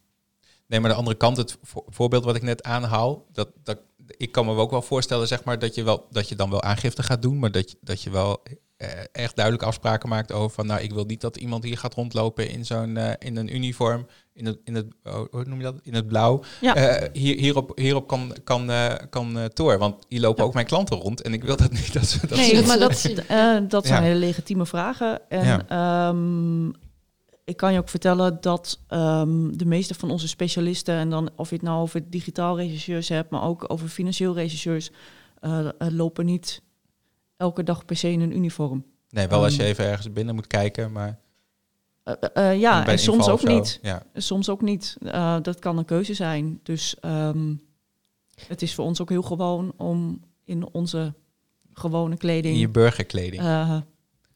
Nee, maar de andere kant, het vo- voorbeeld wat ik net aanhaal, dat, dat, ik kan me ook wel voorstellen, zeg maar, dat je, wel, dat je dan wel aangifte gaat doen, maar dat je, dat je wel eh, echt duidelijk afspraken maakt over van, nou, ik wil niet dat iemand hier gaat rondlopen in zo'n eh, in een uniform, in het, in het oh, hoe noem je dat, in het blauw, Ja. Eh, hier, hierop, hierop kan, kan, eh, kan eh, Toor, want hier lopen Ja. ook mijn klanten rond en ik wil dat niet dat ze dat nee, zien. maar dat, eh, dat zijn Ja. hele legitieme vragen. En Ja. Ik kan je ook vertellen dat ehm, de meeste van onze specialisten, en dan of je het nou over digitaal regisseurs hebt, maar ook over financieel regisseurs, eh, eh, lopen niet elke dag per se in een uniform. Nee, wel als je Ehm, even ergens binnen moet kijken, maar Eh, ja, en soms ook niet. Ja. Soms ook niet. Dat kan een keuze zijn. Dus ehm, het is voor ons ook heel gewoon om in onze gewone kleding In je burgerkleding.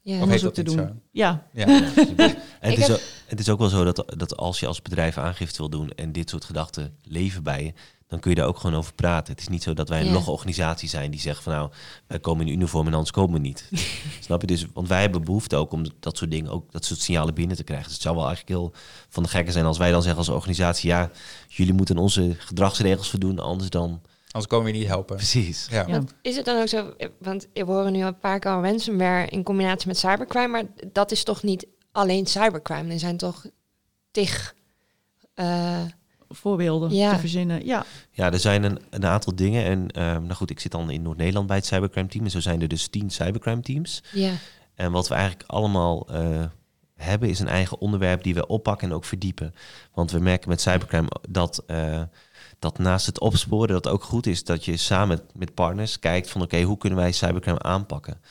Ja. of heet onderzoek dat te doen. zo? Ja, Ja. En het, is heb- ook, het is ook wel zo dat, dat als je als bedrijf aangifte wil doen en dit soort gedachten leven bij je, dan kun je daar ook gewoon over praten. Het is niet zo dat wij een Ja. logge organisatie zijn die zegt van nou, wij komen in uniform en anders komen we niet. Snap je? Dus, want wij hebben behoefte ook om dat soort dingen, ook dat soort signalen binnen te krijgen. Dus het zou wel eigenlijk heel van de gekken zijn als wij dan zeggen als organisatie, ja, jullie moeten onze gedragsregels voldoen, anders dan... Anders komen we je niet helpen. Precies. Ja. Is het dan ook zo, want we horen nu een paar keer al ransomware in combinatie met cybercrime, maar dat is toch niet alleen cybercrime? Er zijn toch tig... eh, voorbeelden Ja. te verzinnen. Ja, Ja, er zijn een, een aantal dingen. En ehm, nou goed, ik zit dan in Noord-Nederland bij het cybercrime team. En zo zijn er dus tien cybercrime teams. ja, En wat we eigenlijk allemaal eh, hebben, is een eigen onderwerp die we oppakken en ook verdiepen. Want we merken met cybercrime dat, eh, dat naast het opsporen, dat het ook goed is dat je samen met partners kijkt van oké, hoe kunnen wij cybercrime aanpakken?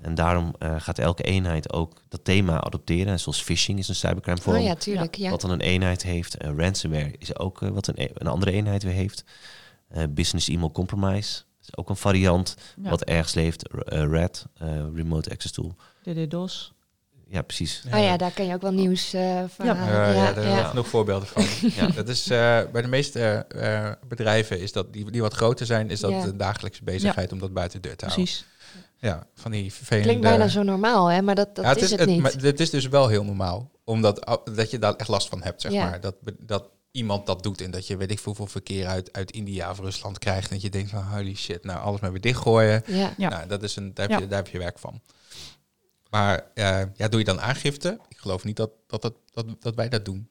En daarom eh, gaat elke eenheid ook dat thema adopteren. En zoals phishing is een cybercrime vorm. oh ja, tuurlijk. Ja. Wat dan een eenheid heeft. Eh, ransomware is ook eh, wat een, e- een andere eenheid weer heeft. Eh, business email compromise is ook een variant ja. wat ergens leeft. R- eh, RAD, eh, remote access tool. DDoS. Ja, precies. Oh ja, daar kan je ook wel nieuws eh van Ja. halen. Ja, ja, ja, daar ja. genoeg voorbeelden van. Ja. Dat is eh, bij de meeste eh, bedrijven is dat die, die wat groter zijn, is dat Ja. de dagelijkse bezigheid om dat buiten de deur te houden. Precies. Ja, van die vervelende. Klinkt bijna zo normaal, hè? Maar dat, dat Ja, is, het niet. Maar het is dus wel heel normaal, omdat dat je daar echt last van hebt, zeg Ja. maar. Dat, dat iemand dat doet en dat je weet ik veel hoeveel verkeer uit, uit India of Rusland krijgt. En dat je denkt van holy shit, nou alles maar weer dichtgooien. ja. Ja. Nou, dat is een, daar, heb Ja. je, daar heb je werk van. Maar eh, ja, doe je dan aangifte? Ik geloof niet dat, dat, dat, dat, dat wij dat doen.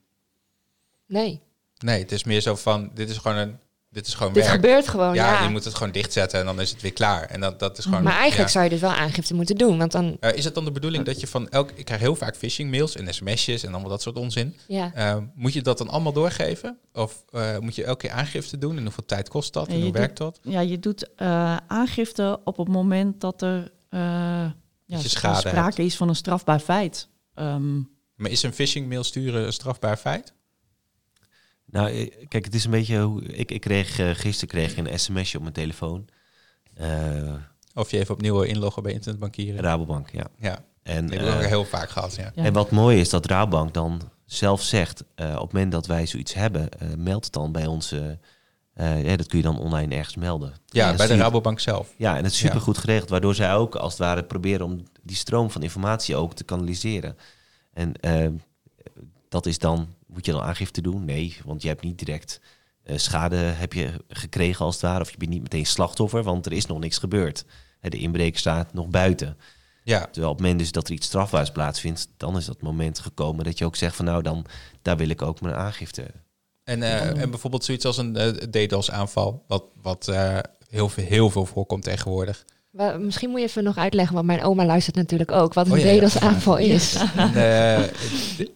Nee. Nee, het is meer zo van, dit is gewoon een, dit is gewoon Dit werk. gebeurt gewoon, ja, ja. je moet het gewoon dichtzetten en dan is het weer klaar. En dat, dat is gewoon. maar eigenlijk ja. zou je dus wel aangifte moeten doen. Want dan, Eh, is het dan de bedoeling dat je van elk... Ik krijg heel vaak phishing mails en sms'jes en allemaal dat soort onzin. ja. Eh, moet je dat dan allemaal doorgeven? Of eh, moet je elke keer aangifte doen? En hoeveel tijd kost dat? En hoe doet- werkt dat? Ja, je doet eh, aangifte op het moment dat er eh, ja, je schade sprake hebt. is van een strafbaar feit. Ehm, Maar is een phishing mail sturen een strafbaar feit? Nou, eh, kijk, het is een beetje hoe... Ik, ik kreeg, eh, gisteren kreeg ik een sms'je op mijn telefoon. Eh, Of je even opnieuw inloggen bij internetbankieren? Rabobank, ja. Ja, En, heb ik ook heel vaak gehad, ja. Ja. En wat mooi is dat Rabobank dan zelf zegt, eh, op het moment dat wij zoiets hebben, eh, meld het dan bij ons. Eh, ja, dat kun je dan online ergens melden. Ja, bij de Rabobank zelf. Ja, en het is super goed geregeld, waardoor zij ook als het ware proberen om die stroom van informatie ook te kanaliseren. En eh, dat is dan, moet je dan aangifte doen? Nee, want je hebt niet direct eh, schade heb je gekregen als het ware, of je bent niet meteen slachtoffer, want er is nog niks gebeurd. De inbreker staat nog buiten. Ja, Terwijl op het moment dus dat er iets strafbaars plaatsvindt, dan is dat moment gekomen dat je ook zegt van nou, dan daar wil ik ook mijn aangifte. En, eh, en bijvoorbeeld zoiets als een eh, DDoS-aanval, wat, wat eh, heel, veel, heel veel voorkomt tegenwoordig. Misschien moet je even nog uitleggen, want mijn oma luistert natuurlijk ook, wat een Oh, ja, ja. DDoS-aanval is. Een,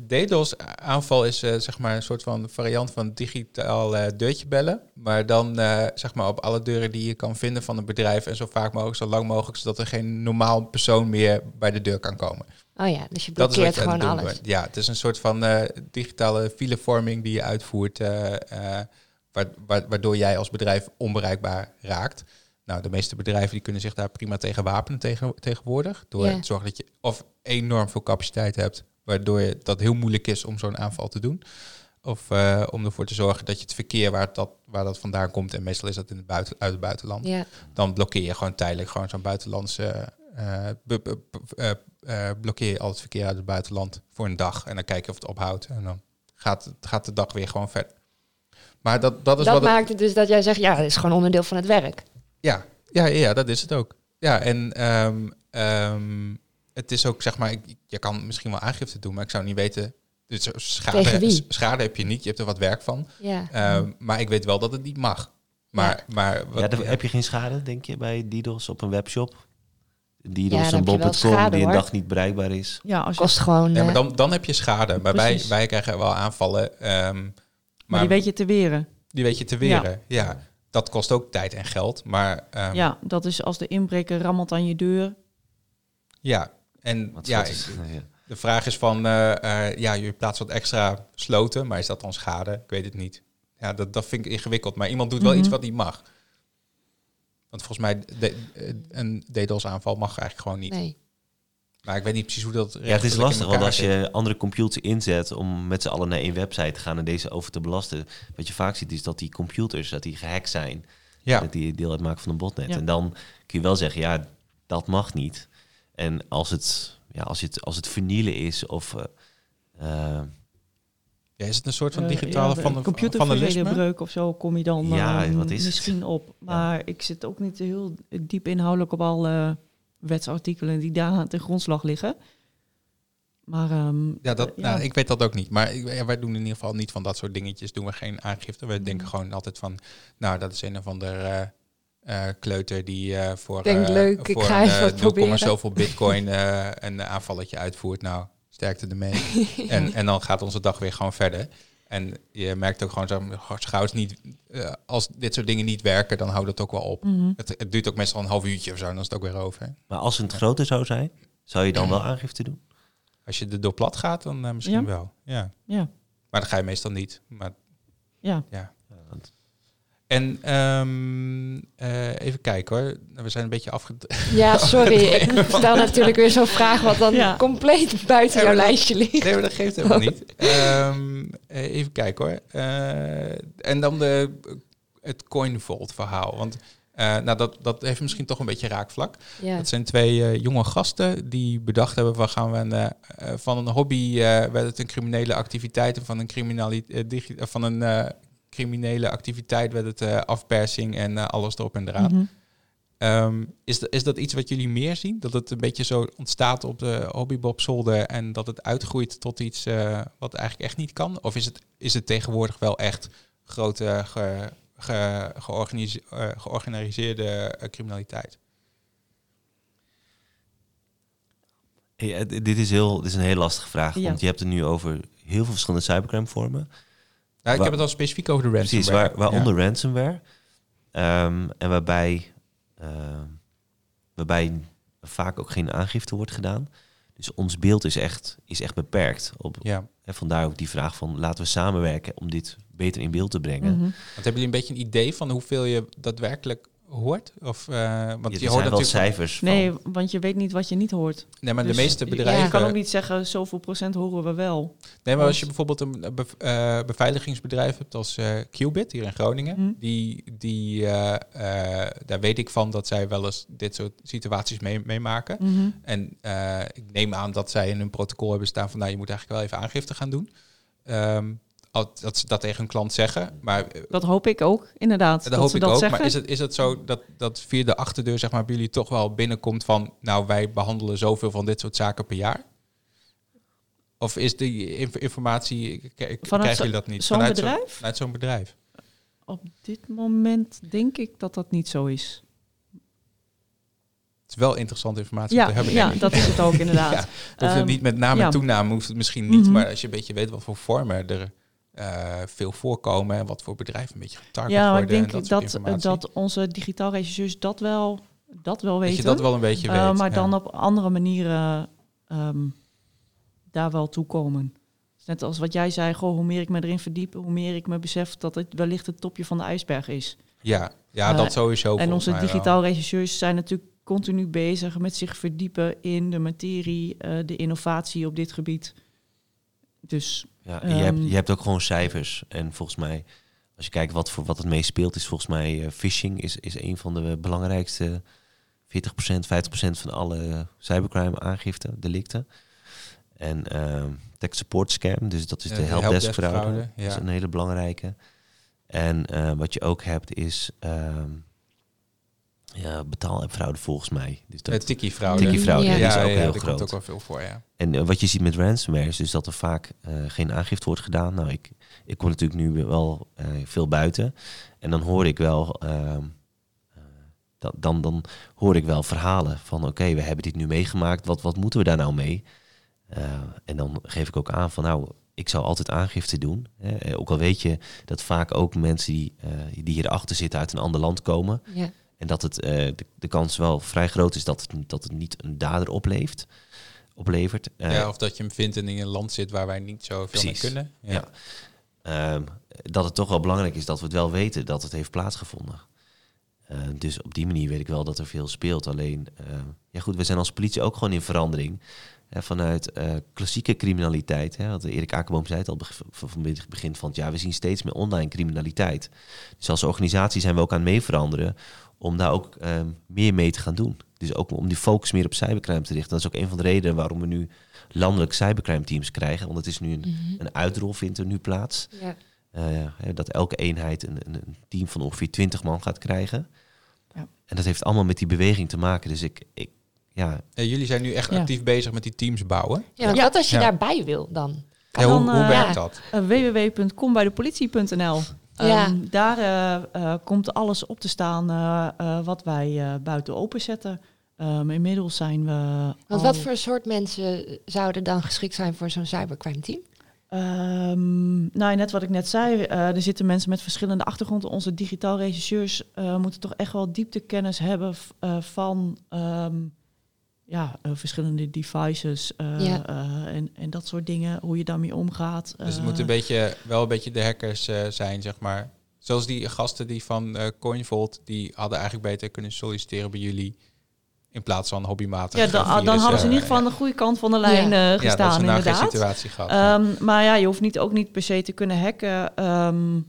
DDoS-aanval is zeg maar een soort van variant van digitaal deurtje bellen. Maar dan zeg maar op alle deuren die je kan vinden van een bedrijf. En zo vaak mogelijk, zo lang mogelijk, zodat er geen normaal persoon meer bij de deur kan komen. Oh ja, dus je blokkeert gewoon doen alles. Ja, het is een soort van eh, digitale filevorming die je uitvoert. eh, eh, wa- wa- waardoor jij als bedrijf onbereikbaar raakt. Nou, de meeste bedrijven die kunnen zich daar prima tegen wapenen tegen, tegenwoordig. Door Ja. te zorgen dat je of enorm veel capaciteit hebt, waardoor je, dat heel moeilijk is om zo'n aanval te doen. Of om ervoor te zorgen dat je het verkeer waar dat, waar dat vandaan komt, en meestal is dat in het buiten, uit het buitenland, Ja, dan blokkeer je gewoon tijdelijk gewoon zo'n buitenlandse. Eh, eh, eh, blokkeer je al het verkeer uit het buitenland voor een dag. En dan kijk je of het ophoudt. En dan gaat, het- gaat de dag weer gewoon verder. Maar dat, dat is dat wat maakt het dus dat jij zegt, ja, dat is gewoon onderdeel van het werk. ja, ja, ja, ja, dat is het ook. Ja, en ehm, ehm, het is ook, zeg maar, ik- je kan misschien wel aangifte doen, maar ik zou niet weten. Dus schade, schade heb je niet, je hebt er wat werk van. Ja. Ehm, maar ik weet wel dat het niet mag. Maar, maar wat, ja, dan heb je geen schade, denk je, bij DDoS op een webshop? Ja, dan en heb je wel bol.com schade, die een hoor. dag niet bereikbaar is. ja, als je, Kost gewoon... Ja, maar eh, dan, dan heb je schade. Maar wij, Precies. wij krijgen wel aanvallen. ehm, maar, maar die weet je te weren. die weet je te weren. Ja. dat kost ook tijd en geld. Maar ehm, Ja, dat is als de inbreker rammelt aan je deur. ja. En Wat ja, ja. de vraag is van, eh, eh, ja, je plaatst wat extra sloten, maar is dat dan schade? Ik weet het niet. Ja, dat, dat vind ik ingewikkeld. Maar iemand doet wel Mhm. iets wat niet mag. Want volgens mij, de, eh, een DDoS-aanval mag eigenlijk gewoon niet. nee. Maar ik weet niet precies hoe dat Ja, het is lastig, want als je andere computers inzet om met z'n allen naar één website te gaan en deze over te belasten, wat je vaak ziet is dat die computers, dat die gehackt zijn, Ja, dat die deel uitmaken van een botnet. Ja. En dan kun je wel zeggen, ja, dat mag niet. En als het, ja, als het, als het vernielen is of... eh, eh, ja, is het een soort van Eh, digitale ja, van de computervredebreuk breuk of zo kom je dan Ja, eh, wat is het? misschien op. Maar ik zit ook niet heel diep inhoudelijk op alle wetsartikelen die daar ten grondslag liggen. Maar ehm, Ja, dat, eh, Nou, ik weet dat ook niet. Maar ik, ja, wij doen in ieder geval niet van dat soort dingetjes. Doen we geen aangifte. We denken gewoon altijd van, nou, dat is een of ander eh, eh, kleuter die eh, voor, Denk eh, leuk, ik voor ga een, even wat 0, proberen. zoveel bitcoin eh, een aanvalletje uitvoert. Nou, sterkte ermee. en, en dan gaat onze dag weer gewoon verder. En je merkt ook gewoon zo, gauw is niet, eh, als dit soort dingen niet werken, dan houdt het ook wel op. mhm. Het, het duurt ook meestal een half uurtje of zo, en dan is het ook weer over. maar als het groter zou zijn, zou je dan wel aangifte doen? Als je er door plat gaat, dan eh, misschien Ja. wel. Ja. ja, Maar dat ga je meestal niet. Maar ja. ja. Ja, want- En ehm, eh, even kijken hoor. We zijn een beetje afge... Ja, sorry. Ik stel natuurlijk weer zo'n vraag wat dan Ja. compleet buiten jouw dat- lijstje ligt. Nee, maar dat geeft helemaal niet. Ehm, eh, even kijken hoor. Eh, en dan de, het CoinVault verhaal. Want eh, nou, dat, dat heeft misschien toch een beetje raakvlak. Ja. Dat zijn twee eh, jonge gasten die bedacht hebben... van gaan we een, van een hobby eh, werd het een criminele activiteit... en van een, criminali- digi- eh, van een eh, criminele activiteit werd het eh, afpersing... en eh, alles erop en eraan. Mhm. Ehm, is, dat, is dat iets wat jullie meer zien? Dat het een beetje zo ontstaat op de hobbybob zolder en dat het uitgroeit tot iets eh, wat eigenlijk echt niet kan? Of is het, is het tegenwoordig wel echt grote ge- ge- georganise- georganiseerde criminaliteit? Dit, is heel, dit is een heel lastige vraag, Ja. want je hebt het nu over heel veel verschillende cybercrime vormen. Nou, ik heb het al specifiek over de ransomware. Precies, waar, waaronder Ja. ransomware. Ehm, en waarbij, ehm, waarbij vaak ook geen aangifte wordt gedaan. Dus ons beeld is echt, is echt beperkt. Op, Ja. hè, vandaar ook die vraag van laten we samenwerken om dit beter in beeld te brengen. Mhm. Want hebben jullie een beetje een idee van hoeveel je daadwerkelijk hoort? Of, eh, want Ja, je hoort zijn wel natuurlijk... cijfers van. Nee, want je weet niet wat je niet hoort. nee, maar Dus de meeste je- bedrijven... Je kan ook niet zeggen, zoveel procent horen we wel. Nee, maar als je bijvoorbeeld een eh, bev- beveiligingsbedrijf hebt als eh, Qubit hier in Groningen, Hm. die, die eh, eh, daar weet ik van dat zij wel eens dit soort situaties mee, meemaken. Mhm. En eh, ik neem aan dat zij in hun protocol hebben staan van, nou, je moet eigenlijk wel even aangifte gaan doen. Ehm, dat ze dat tegen hun klant zeggen. Maar eh, Dat hoop ik ook, inderdaad. dat, dat hoop ze ik dat ook. zeggen. Maar is het, is het zo dat, dat via de achterdeur, zeg maar, bij jullie toch wel binnenkomt van, nou, wij behandelen zoveel van dit soort zaken per jaar? Of is die inf- informatie, k- k- Vanuit krijgen zo- jullie dat niet? Vanuit zo- bedrijf? vanuit zo'n bedrijf. Op dit moment denk ik dat dat niet zo is. Het is wel interessante informatie Ja, te hebben. ja dat is het ook inderdaad. Ja, het Ehm, niet met naam ja. en toename, hoeft het misschien niet. Mhm. Maar als je een beetje weet wat voor vormen er eh, veel voorkomen en wat voor bedrijven een beetje getarget ja, maar ik worden. denk en dat, dat, dat, onze digitaal regisseurs dat wel, dat wel dat weten. je dat wel een beetje Eh, weet. maar ja. dan op andere manieren ehm, daar wel toekomen. Dus net als wat jij zei, goh, hoe meer ik me erin verdiep, hoe meer ik me besef dat het wellicht het topje van de ijsberg is. Ja, ja Eh, dat sowieso. en onze digitaal regisseurs zijn natuurlijk continu bezig met zich verdiepen in de materie, eh, de innovatie op dit gebied. Dus Ja, je, hebt, Ehm, je hebt ook gewoon cijfers. En volgens mij, als je kijkt wat, voor, wat het meest speelt, is volgens mij eh, phishing is, is een van de belangrijkste 40%, 50% van alle cybercrime aangifte, delicten. En ehm tech support scam, dus dat is de de helpdesk helpdesk fraude. fraude, ja. Dat is een hele belangrijke. En eh, wat je ook hebt is ehm ja, betaal-app-fraude volgens mij. Dus Eh, dat, Tiki-fraude. Tiki-fraude, Ja. die is ook ja, heel groot. komt ook wel veel voor, ja. En eh, wat je ziet met ransomware is dus dat er vaak eh, geen aangifte wordt gedaan. Nou, ik, ik kom natuurlijk nu wel eh, veel buiten. En dan hoor ik wel, ehm, eh, dan, dan, dan hoor ik wel verhalen van oké, we hebben dit nu meegemaakt. Wat, wat moeten we daar nou mee? Eh, en dan geef ik ook aan van nou, ik zou altijd aangifte doen. Hè. Eh, Ook al weet je dat vaak ook mensen die, eh, die hierachter zitten uit een ander land komen. Ja. En dat het, eh, de, de kans wel vrij groot is dat het, dat het niet een dader opleeft, oplevert. Eh, ja. Of dat je hem vindt en in een land zit waar wij niet zo veel mee kunnen. Ja. Ja. ehm, dat het toch wel belangrijk is dat we het wel weten dat het heeft plaatsgevonden. Eh, dus op die manier weet ik wel dat er veel speelt. Alleen, eh, ja goed, we zijn als politie ook gewoon in verandering. Hè, vanuit eh, klassieke criminaliteit, hè, wat Erik Akerboom zei het al beg- van van het begin van het jaar, we zien steeds meer online criminaliteit. Dus als organisatie zijn we ook aan het mee veranderen om daar ook ehm, meer mee te gaan doen. Dus ook om die focus meer op cybercrime te richten. Dat is ook een van de redenen waarom we nu landelijk cybercrime teams krijgen. Want het is nu een, Mhm. een uitrol vindt er nu plaats. Ja. Eh, hè, dat elke eenheid een, een, team van ongeveer 20 man gaat krijgen. Ja. En dat heeft allemaal met die beweging te maken. Dus ik, ik ja, En jullie zijn nu echt Ja. actief bezig met die teams bouwen. Ja, want Ja. wat als je Ja. daarbij wil dan? Ja, hoe, dan, hoe eh, werkt ja. dat? uh, www.kombijdepolitie.nl. Ja. Ehm, daar eh, eh, komt alles op te staan eh, wat wij buiten openzetten. Ehm, inmiddels zijn we. Want al- wat voor soort mensen zouden dan geschikt zijn voor zo'n cybercrime team? Ehm, nou, net wat ik net zei, er zitten mensen met verschillende achtergronden. Onze digitaal regisseurs moeten toch echt wel dieptekennis hebben van ja, eh, verschillende devices eh, Ja. eh, en, en dat soort dingen, hoe je daarmee omgaat. Dus het moet een beetje, wel een beetje de hackers eh, zijn, zeg maar. Zoals die gasten die van eh Coinvolt, die hadden eigenlijk beter kunnen solliciteren bij jullie. In plaats van hobbymatig. ja, dan, dan hadden ze in ieder geval aan de goede kant van de lijn eh, Ja, dat gestaan, geen inderdaad. situatie gehad. Ehm, maar ja, je hoeft niet, ook niet per se te kunnen hacken ehm,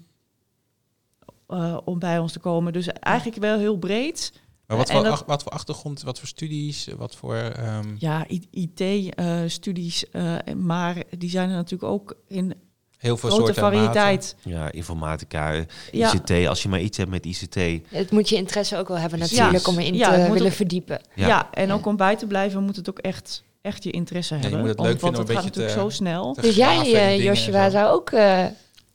eh, om bij ons te komen. Dus eigenlijk wel heel breed. Maar wat voor, dat- ach- wat voor achtergrond, wat voor studies, wat voor... ehm, Ja, IT-studies, eh, maar die zijn er natuurlijk ook in heel veel grote soorten en maten. variëteit. ja, informatica, eh, Ja. ICT. Als je maar iets hebt met ICT. Het moet je interesse ook wel hebben natuurlijk om erin Ja, te willen ook- verdiepen. Ja. Ja. en Ja. ook om bij te blijven moet het ook echt, echt je interesse je hebben. moet het Want- leuk vinden want om het een gaat natuurlijk te- zo snel. Dus jij, in eh, Joshua, zo. zou ook... eh,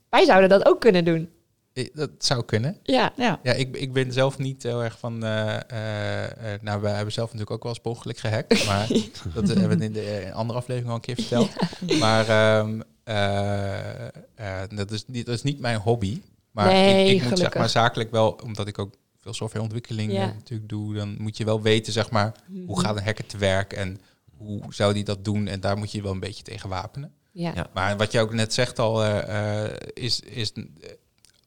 wij zouden dat ook kunnen doen. Eh, Dat zou kunnen. Ja. Ja, Ja, ik, ik ben zelf niet heel erg van... eh, eh, eh, nou, we hebben zelf natuurlijk ook wel eens per ongeluk gehackt. Maar dat hebben we in de andere aflevering al een keer verteld. Maar ehm, eh, eh, dat, is niet, dat is niet mijn hobby. Maar Nee, ik, ik moet zeg maar zakelijk wel... Omdat ik ook veel softwareontwikkeling Ja. natuurlijk doe... dan moet je wel weten, zeg maar... hoe gaat een hacker te werk... en hoe zou die dat doen... en daar moet je wel een beetje tegen wapenen. Ja. Ja. Maar wat je ook net zegt al, eh, eh, is, is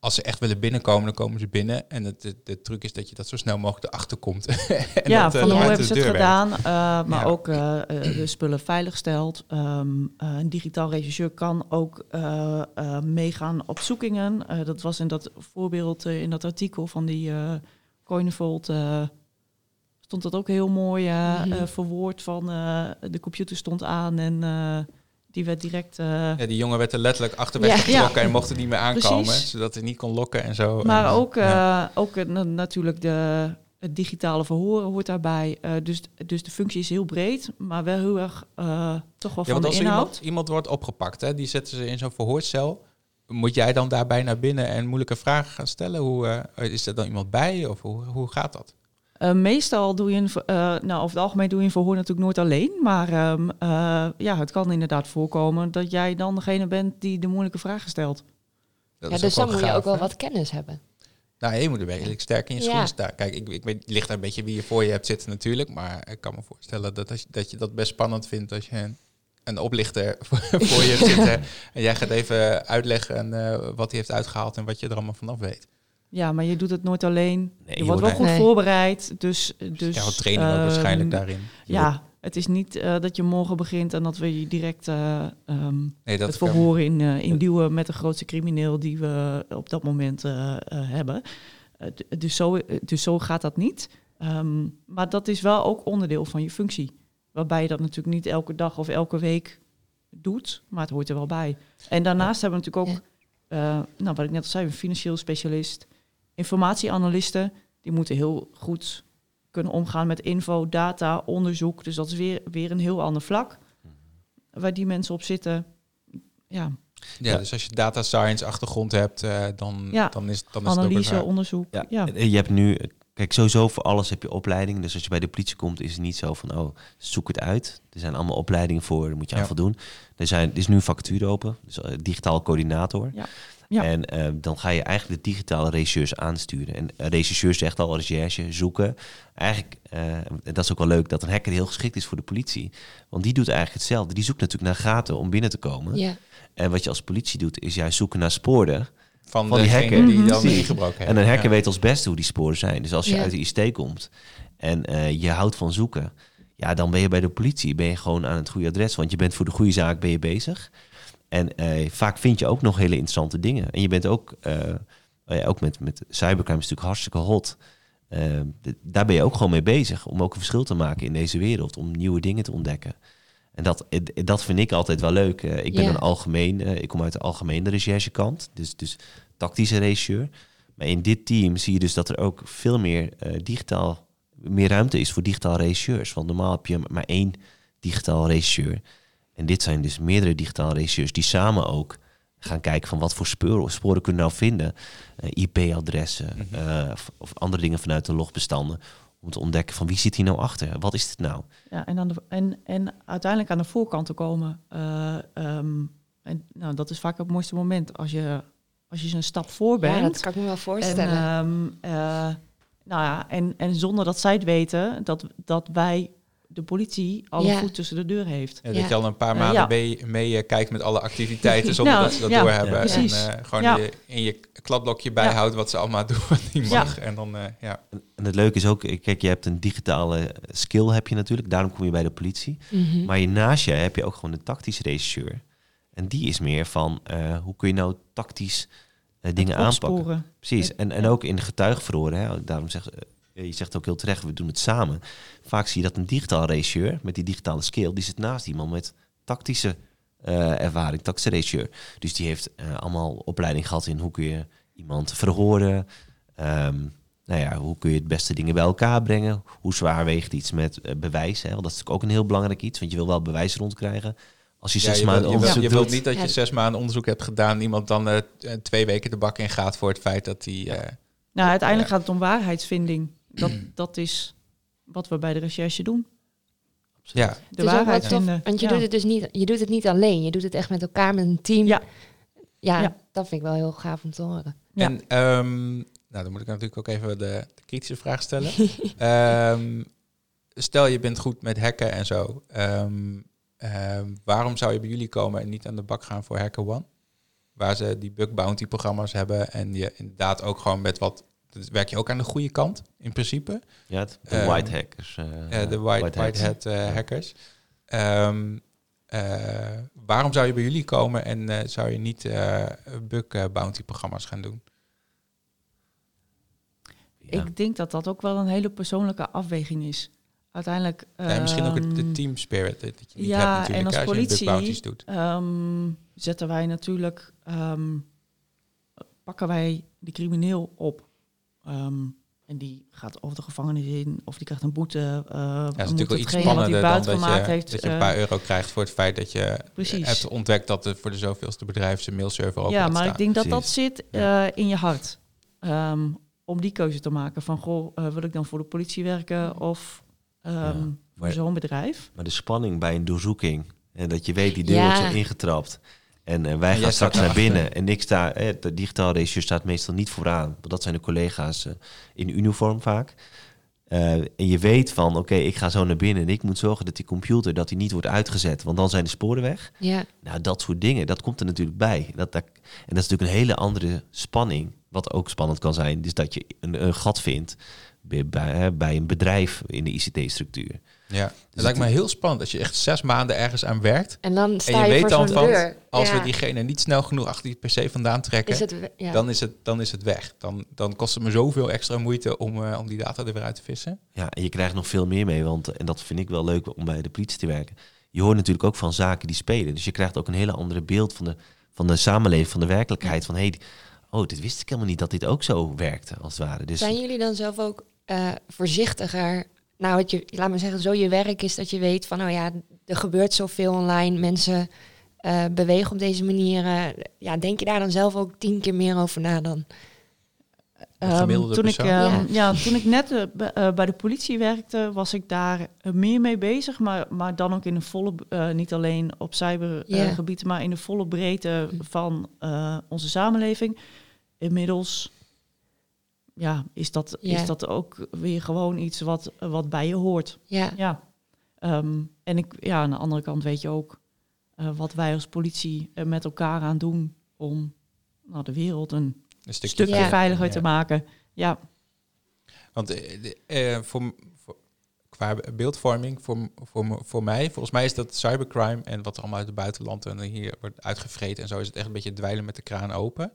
als ze echt willen binnenkomen, dan komen ze binnen. En het, de, de truc is dat je dat zo snel mogelijk erachter komt. en ja dat, van de hoe hebben ze het gedaan, eh, maar Ja. ook eh, eh, de spullen veilig stelt. Ehm, eh, een digitaal regisseur kan ook eh, eh, meegaan op zoekingen. Eh, dat was in dat voorbeeld eh, in dat artikel van die eh Coinevolt, eh, stond dat ook heel mooi eh, Mhm. eh, verwoord van eh, de computer stond aan en eh, die werd direct... eh, Ja, die jongen werd er letterlijk achterweg Ja. getrokken Ja. en mocht er niet meer aankomen. Precies. Zodat hij niet kon lokken en zo. Maar En, ook, eh, ook na- natuurlijk de, het digitale verhoren hoort daarbij. Eh, dus, dus de functie is heel breed, maar wel heel erg toch wel van want de als inhoud. iemand, iemand wordt opgepakt, hè, die zetten ze in zo'n verhoorcel. Moet jij dan daarbij naar binnen en moeilijke vragen gaan stellen? Hoe, is er dan iemand bij of hoe, hoe gaat dat? Eh, meestal doe je een, eh, nou over het algemeen doe je een verhoor natuurlijk nooit alleen. Maar ehm, eh, ja, het kan inderdaad voorkomen dat jij dan degene bent die de moeilijke vragen stelt. Dat Ja, is dus dan moet je ook wel wat kennis hebben. Nou, je moet er redelijk sterk in je Ja. schoenen staan. Kijk, ik, ik weet, ligt er een beetje wie je voor je hebt zitten natuurlijk. Maar ik kan me voorstellen dat, als je, dat je dat best spannend vindt als je een, een oplichter voor, voor je hebt zitten. En jij gaat even uitleggen eh, wat hij heeft uitgehaald en wat je er allemaal vanaf weet. Ja, maar je doet het nooit alleen. Nee, je wordt wel goed Nee. voorbereid. Dus, dus ja, wat training ook ehm, waarschijnlijk daarin. Ja, het is niet eh, dat je morgen begint en dat we je direct eh, ehm, Nee, dat het kan- verhoor in, eh induwen met de grootste crimineel die we op dat moment eh, eh, hebben. Dus, zo, dus zo gaat dat niet. Ehm, maar dat is wel ook onderdeel van je functie. Waarbij je dat natuurlijk niet elke dag of elke week doet, maar het hoort er wel bij. En daarnaast hebben we natuurlijk ook, eh, nou, wat ik net al zei, een financieel specialist, informatieanalisten, die moeten heel goed kunnen omgaan met info, data, onderzoek. Dus dat is weer, weer een heel ander vlak waar die mensen op zitten. Ja, Ja, dus als je data science achtergrond hebt, eh, dan, Ja. dan is, dan is het ook analyse, een, onderzoek. Ja, je hebt nu, kijk, sowieso voor alles heb je opleiding. Dus als je bij de politie komt, is het niet zo van, oh, zoek het uit. Er zijn allemaal opleidingen voor, daar moet je aan Ja. voldoen. Er, zijn, er is nu een vacature open, dus eh, digitaal coördinator. Ja. Ja. En eh, dan ga je eigenlijk de digitale regisseurs aansturen. En een regisseur zegt al, recherche, zoeken. Eigenlijk, eh, en dat is ook wel leuk, dat een hacker heel geschikt is voor de politie. Want die doet eigenlijk hetzelfde. Die zoekt natuurlijk naar gaten om binnen te komen. Ja. En wat je als politie doet, is juist zoeken naar sporen. van, van die hacker. die Mhm. dan Precies. ingebroken heeft. En een hacker Ja. weet als beste hoe die sporen zijn. Dus als je Ja. uit de ICT komt en eh, je houdt van zoeken, ja, dan ben je bij de politie ben je gewoon aan het goede adres. Want je bent voor de goede zaak ben je bezig. En eh, vaak vind je ook nog hele interessante dingen. En je bent ook, eh, ja, ook met, met cybercrime is natuurlijk hartstikke hot. Eh, daar ben je ook gewoon mee bezig. Om ook een verschil te maken in deze wereld. Om nieuwe dingen te ontdekken. En dat, dat vind ik altijd wel leuk. Ik ben een algemeen, ik kom uit de algemene recherchekant. Dus, dus tactische regisseur. Maar in dit team zie je dus dat er ook veel meer digitaal, meer ruimte is voor digitaal regisseurs. Want normaal heb je maar één digitaal regisseur. En dit zijn dus meerdere digitale regisseurs die samen ook gaan kijken van wat voor sporen, sporen kunnen we nou vinden. Eh, IP-adressen Mhm. eh, of, of andere dingen vanuit de logbestanden. Om te ontdekken van wie zit hier nou achter? Wat is dit nou? Ja, en, aan de, en, en uiteindelijk aan de voorkant te komen. Eh, ehm, en nou, dat is vaak het mooiste moment als je, als je eens een stap voor bent. ja, dat kan ik me wel en, voorstellen. ehm, eh, nou ja, en, en zonder dat zij het weten dat, dat wij, de politie, al een Ja. voet tussen de deur heeft. Ja, Ja. dat je al een paar maanden ja. mee, mee eh, kijkt met alle activiteiten zonder Ja, dat ze dat ja, doorhebben. ja, en eh, gewoon Ja. je, in je kladblokje bijhoudt wat ze allemaal doen wat niet Ja. mag. En dan, eh, ja. En het leuke is ook, kijk, je hebt een digitale skill heb je natuurlijk. Daarom kom je bij de politie. Mhm. Maar je, naast je heb je ook gewoon een tactische regisseur. En die is meer van, eh, hoe kun je nou tactisch eh, dingen aanpakken? Precies. En, en ook in de getuigenverhoren. Hè, daarom zegt, je zegt ook heel terecht, we doen het samen. Vaak zie je dat een digitaal regisseur met die digitale skill, die zit naast iemand met tactische eh, ervaring, tactische regisseur. Dus die heeft eh, allemaal opleiding gehad in hoe kun je iemand verhoren. Ehm, nou ja, hoe kun je het beste dingen bij elkaar brengen? Hoe zwaar weegt iets met eh, bewijs? Hè? Want dat is natuurlijk ook een heel belangrijk iets, want je wil wel bewijs rondkrijgen. Als je Ja, zes je, maanden wil, je, wil, onderzoek je wilt niet dat je zes maanden onderzoek hebt gedaan... en iemand dan eh, eh, twee weken de bak in gaat voor het feit dat hij... eh, Nou, uiteindelijk gaat het om waarheidsvinding. Dat, dat is wat we bij de recherche doen. ja, De waarheid tof, vinden. want je Ja. doet het dus niet, je doet het niet alleen. Je doet het echt met elkaar, met een team. Ja. Ja, Ja. dat vind ik wel heel gaaf om te horen. Ja. En ehm, nou, dan moet ik natuurlijk ook even de, de kritische vraag stellen. Ehm, stel je bent goed met hacken en zo. Ehm, ehm, waarom zou je bij jullie komen en niet aan de bak gaan voor Hacker One? Waar ze die bug bounty programma's hebben en je inderdaad ook gewoon met wat... dus werk je ook aan de goede kant, in principe. ja, de Ehm, white hackers. eh, Eh, de white, white white hat eh, hackers. Ehm, eh, waarom zou je bij jullie komen en eh, zou je niet eh bug bounty programma's gaan doen? Ja. Ik denk dat dat ook wel een hele persoonlijke afweging is. Uiteindelijk. Ja, misschien ook het, de ehm, team spirit dat je niet ja, hebt natuurlijk en als als politie- bounties doet. ehm, zetten wij natuurlijk. ehm, pakken wij de crimineel op. Ehm, en die gaat over de gevangenis in, of die krijgt een boete. eh, Ja, dat is natuurlijk wel iets spannender dan buiten dat gemaakt je, heeft. dat je een eh, paar euro krijgt voor het feit dat je Precies. hebt ontdekt dat er voor de zoveelste bedrijf zijn mailserver open ja, maar ik denk dat dat zit eh, in je hart. Ehm, om die keuze te maken van, goh, eh, wil ik dan voor de politie werken of ehm, Ja, voor zo'n bedrijf? Maar de spanning bij een doorzoeking. En dat je weet, die deur Ja. wordt zo ingetrapt. En eh, wij gaan straks naar binnen. En ik sta, eh, de digitaal regisseur staat meestal niet vooraan. Want dat zijn de collega's eh, in uniform vaak. Eh, en je weet van, oké, ik ga zo naar binnen. En ik moet zorgen dat die computer dat die niet wordt uitgezet. Want dan zijn de sporen weg. Ja, Nou, dat soort dingen, dat komt er natuurlijk bij. Dat, dat, en dat is natuurlijk een hele andere spanning. Wat ook spannend kan zijn. Dus dat je een, een gat vindt bij, bij, hè, bij een bedrijf in de ICT-structuur. Ja, het Dus lijkt me heel spannend als je echt zes maanden ergens aan werkt. en dan En sta je je, weet voor dan van, deur. als ja. we diegene niet snel genoeg achter die PC vandaan trekken, is het, we- ja. dan, is het, dan is het weg. Dan, dan kost het me zoveel extra moeite om, eh, om die data er weer uit te vissen. Ja, en je krijgt nog veel meer mee, want en dat vind ik wel leuk om bij de politie te werken. Je hoort natuurlijk ook van zaken die spelen. Dus je krijgt ook een hele andere beeld van de, van de samenleving, van de werkelijkheid. Van hé, hey, oh, dit wist ik helemaal niet dat dit ook zo werkte, als het ware. Dus Zijn jullie dan zelf ook eh, voorzichtiger? Nou, het je, laat maar zeggen, zo je werk is dat je weet van, nou ja, er gebeurt zoveel online. Mensen eh, bewegen op deze manier. eh, ja, denk je daar dan zelf ook tien keer meer over na dan? Gemiddelde toen, ik, ehm, ja. toen ik net eh, bij de politie werkte, was ik daar meer mee bezig. Maar, maar dan ook in een volle, eh, niet alleen op cybergebied, maar in de volle breedte van eh, onze samenleving. Inmiddels ja, is, dat, Ja. is dat ook weer gewoon iets wat, wat bij je hoort. Ja, Ja. Ehm, en ik, ja, aan de andere kant weet je ook eh, wat wij als politie er met elkaar aan doen om nou, de wereld een Een stukje, stukje Ja. veiliger Ja. te maken. Ja, Want eh, eh, voor, voor- qua beeldvorming, voor, voor, me- voor mij, volgens mij is dat cybercrime en wat er allemaal uit het buitenland en hier wordt uitgevreten en zo, is het echt een beetje dweilen met de kraan open.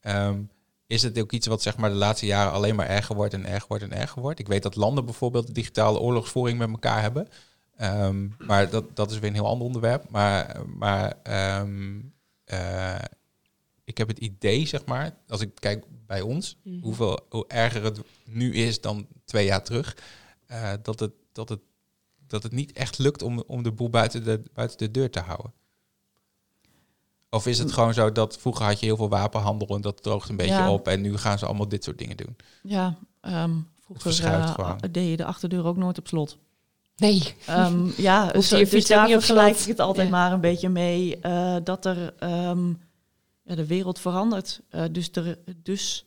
Ehm, is het ook iets wat zeg maar de laatste jaren alleen maar erger wordt en erger wordt en erger wordt? Ik weet dat landen bijvoorbeeld digitale oorlogsvoering met elkaar hebben. Ehm, maar dat, dat is weer een heel ander onderwerp. Maar, maar ehm, eh, ik heb het idee, zeg maar, als ik kijk bij ons, Mhm. hoeveel, hoe erger het nu is dan twee jaar terug, eh, dat, het, dat, het, dat het niet echt lukt om, om de boel buiten de, buiten de deur te houden. Of is het gewoon zo dat vroeger had je heel veel wapenhandel en dat droogt een beetje Ja. op en nu gaan ze allemaal dit soort dingen doen? ja ehm, vroeger eh, gewoon. deed je de achterdeur ook nooit op slot. nee. Ehm, ja, dus, je dus daar vergelijk ik het altijd Ja. maar een beetje mee eh, dat er ehm, ja, de wereld verandert. Eh, dus, er, dus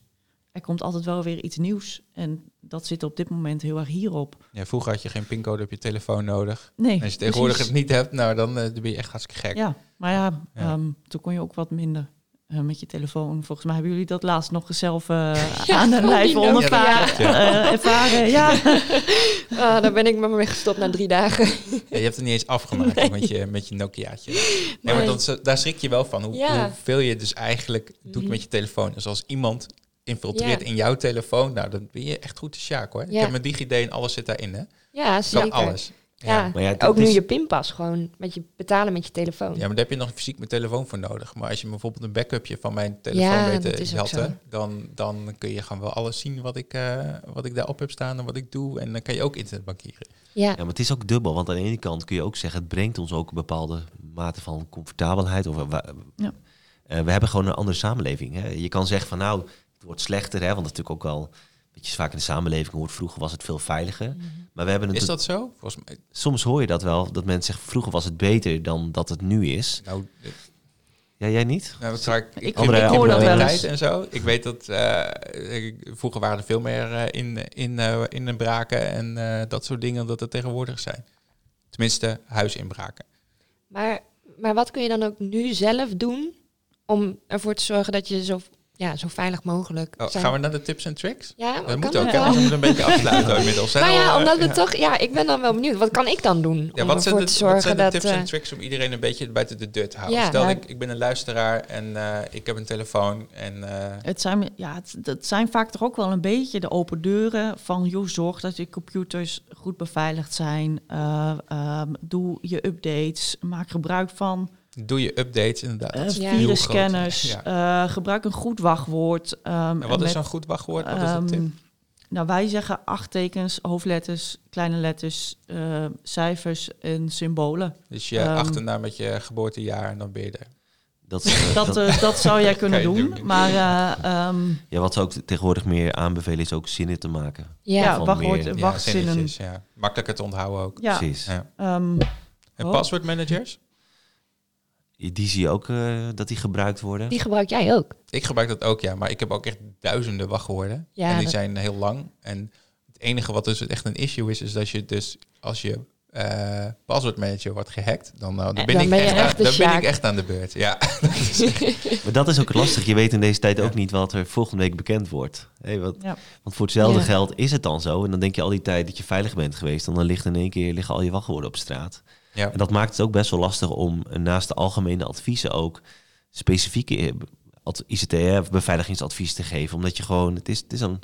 er komt altijd wel weer iets nieuws. En dat zit op dit moment heel erg hierop. Ja, vroeger had je geen pincode op je telefoon nodig. Nee, En als je tegenwoordig precies. het niet hebt, nou dan, eh, dan ben je echt hartstikke gek. Ja, maar ja, Ja. ehm, toen kon je ook wat minder eh, met je telefoon. Volgens mij hebben jullie dat laatst nog zelf eh, aan de Nokia. ondervaren. Ja, eh, ervaren. Ja. Ah, daar ben ik maar mee gestopt na drie dagen. Ja, je hebt het niet eens afgemaakt met, je, met je Nokiaatje. Nee, maar dat, daar schrik je wel van. Hoe, Ja. Hoeveel je dus eigenlijk doet Mhm. met je telefoon. Dus als iemand infiltreert Ja. in jouw telefoon, nou dan ben je echt goed te sjaak hoor. Ik Ja. heb mijn DigiD en alles zit daarin hè. Ja, Kan zeker. alles. Ja, Maar ja, ook nu is- je pinpas gewoon met je betalen met je telefoon. Ja, maar daar heb je nog fysiek mijn telefoon voor nodig. Maar als je bijvoorbeeld een backupje van mijn telefoon Ja, weet te jatten, dan, dan kun je gewoon wel alles zien wat ik, eh, wat ik daarop heb staan en wat ik doe. En dan kan je ook internetbankieren. Ja, Ja, maar het is ook dubbel. Want aan de ene kant kun je ook zeggen, het brengt ons ook een bepaalde mate van comfortabelheid. Of, wa- Ja. Eh, we hebben gewoon een andere samenleving. Hè. Je kan zeggen van nou, het wordt slechter, hè, want dat is natuurlijk ook wel wat je vaak in de samenleving hoort. Vroeger was het veel veiliger. Maar we hebben Is dat zo? Volgens mij, soms hoor je dat wel, dat mensen zeggen vroeger was het beter dan dat het nu is. nou, Ja, jij niet? nou wat zou ik, Ik- Andere- ik, ik hoor dat wel eens. en zo. Ik weet dat eh, ik- vroeger waren er veel meer eh, in, in, eh, in braken en eh, dat soort dingen dat er tegenwoordig zijn. Tenminste, huisinbraken. Maar, maar wat kun je dan ook nu zelf doen om ervoor te zorgen dat je zo, ja, zo veilig mogelijk Oh, zijn? gaan we naar de tips en tricks? Ja, Dat moet dat ook, we moeten een beetje afsluiten inmiddels. hè? Maar ja, Al, eh, omdat we ja. toch, ja, ik ben dan wel benieuwd. Wat kan ik dan doen Ja, om wat zijn, ervoor de, te wat zorgen zijn de dat... tips eh, en tricks om iedereen een beetje buiten de deur te houden? Ja, Stel, nou- ik, ik ben een luisteraar en eh, ik heb een telefoon en... eh, Het zijn, ja, het, het zijn vaak toch ook wel een beetje de open deuren van joh, zorg dat je computers goed beveiligd zijn. eh, ehm, doe je updates. Maak gebruik van doe je updates inderdaad. is Ja. virusscanners. Ja. eh, gebruik een goed wachtwoord. ehm, En wat met, is zo'n goed wachtwoord? Wat is de tip? ehm, Nou, wij zeggen acht tekens, hoofdletters, kleine letters, eh, cijfers en symbolen. Dus je ehm, achternaam met je geboortejaar en dan ben je er. Dat, Dat, dat- eh, dat zou jij kunnen doen. doen. Maar eh, ehm, ja, wat ze ook tegenwoordig meer aanbevelen is ook zinnen te maken. ja, wachtwoord, meer- Ja, wachtzinnen. ja. Makkelijker te onthouden ook. Ja, Precies. Ja. ehm, En Oh. passwordmanagers? Die zie je ook eh, dat die gebruikt worden. die gebruik jij ook. Ik gebruik dat ook, ja. Maar ik heb ook echt duizenden wachtwoorden. Ja, en die dat- zijn heel lang. En het enige wat dus echt een issue is, is dat je dus als je eh passwordmanager wordt gehackt, dan, nou, dan, Eh, ben, dan ik ben je echt, echt aan, de dan ben ik echt aan de beurt. Ja, Maar dat is ook lastig. Je weet in deze tijd Ja. ook niet wat er volgende week bekend wordt. Hey, wat, Ja. Want voor hetzelfde Ja. geld is het dan zo. En dan denk je al die tijd dat je veilig bent geweest. En dan ligt in één keer liggen al je wachtwoorden op straat. Ja. En dat maakt het ook best wel lastig om eh, naast de algemene adviezen ook specifieke eh, ad- ICT-beveiligingsadvies te geven. Omdat je gewoon, het is, het is een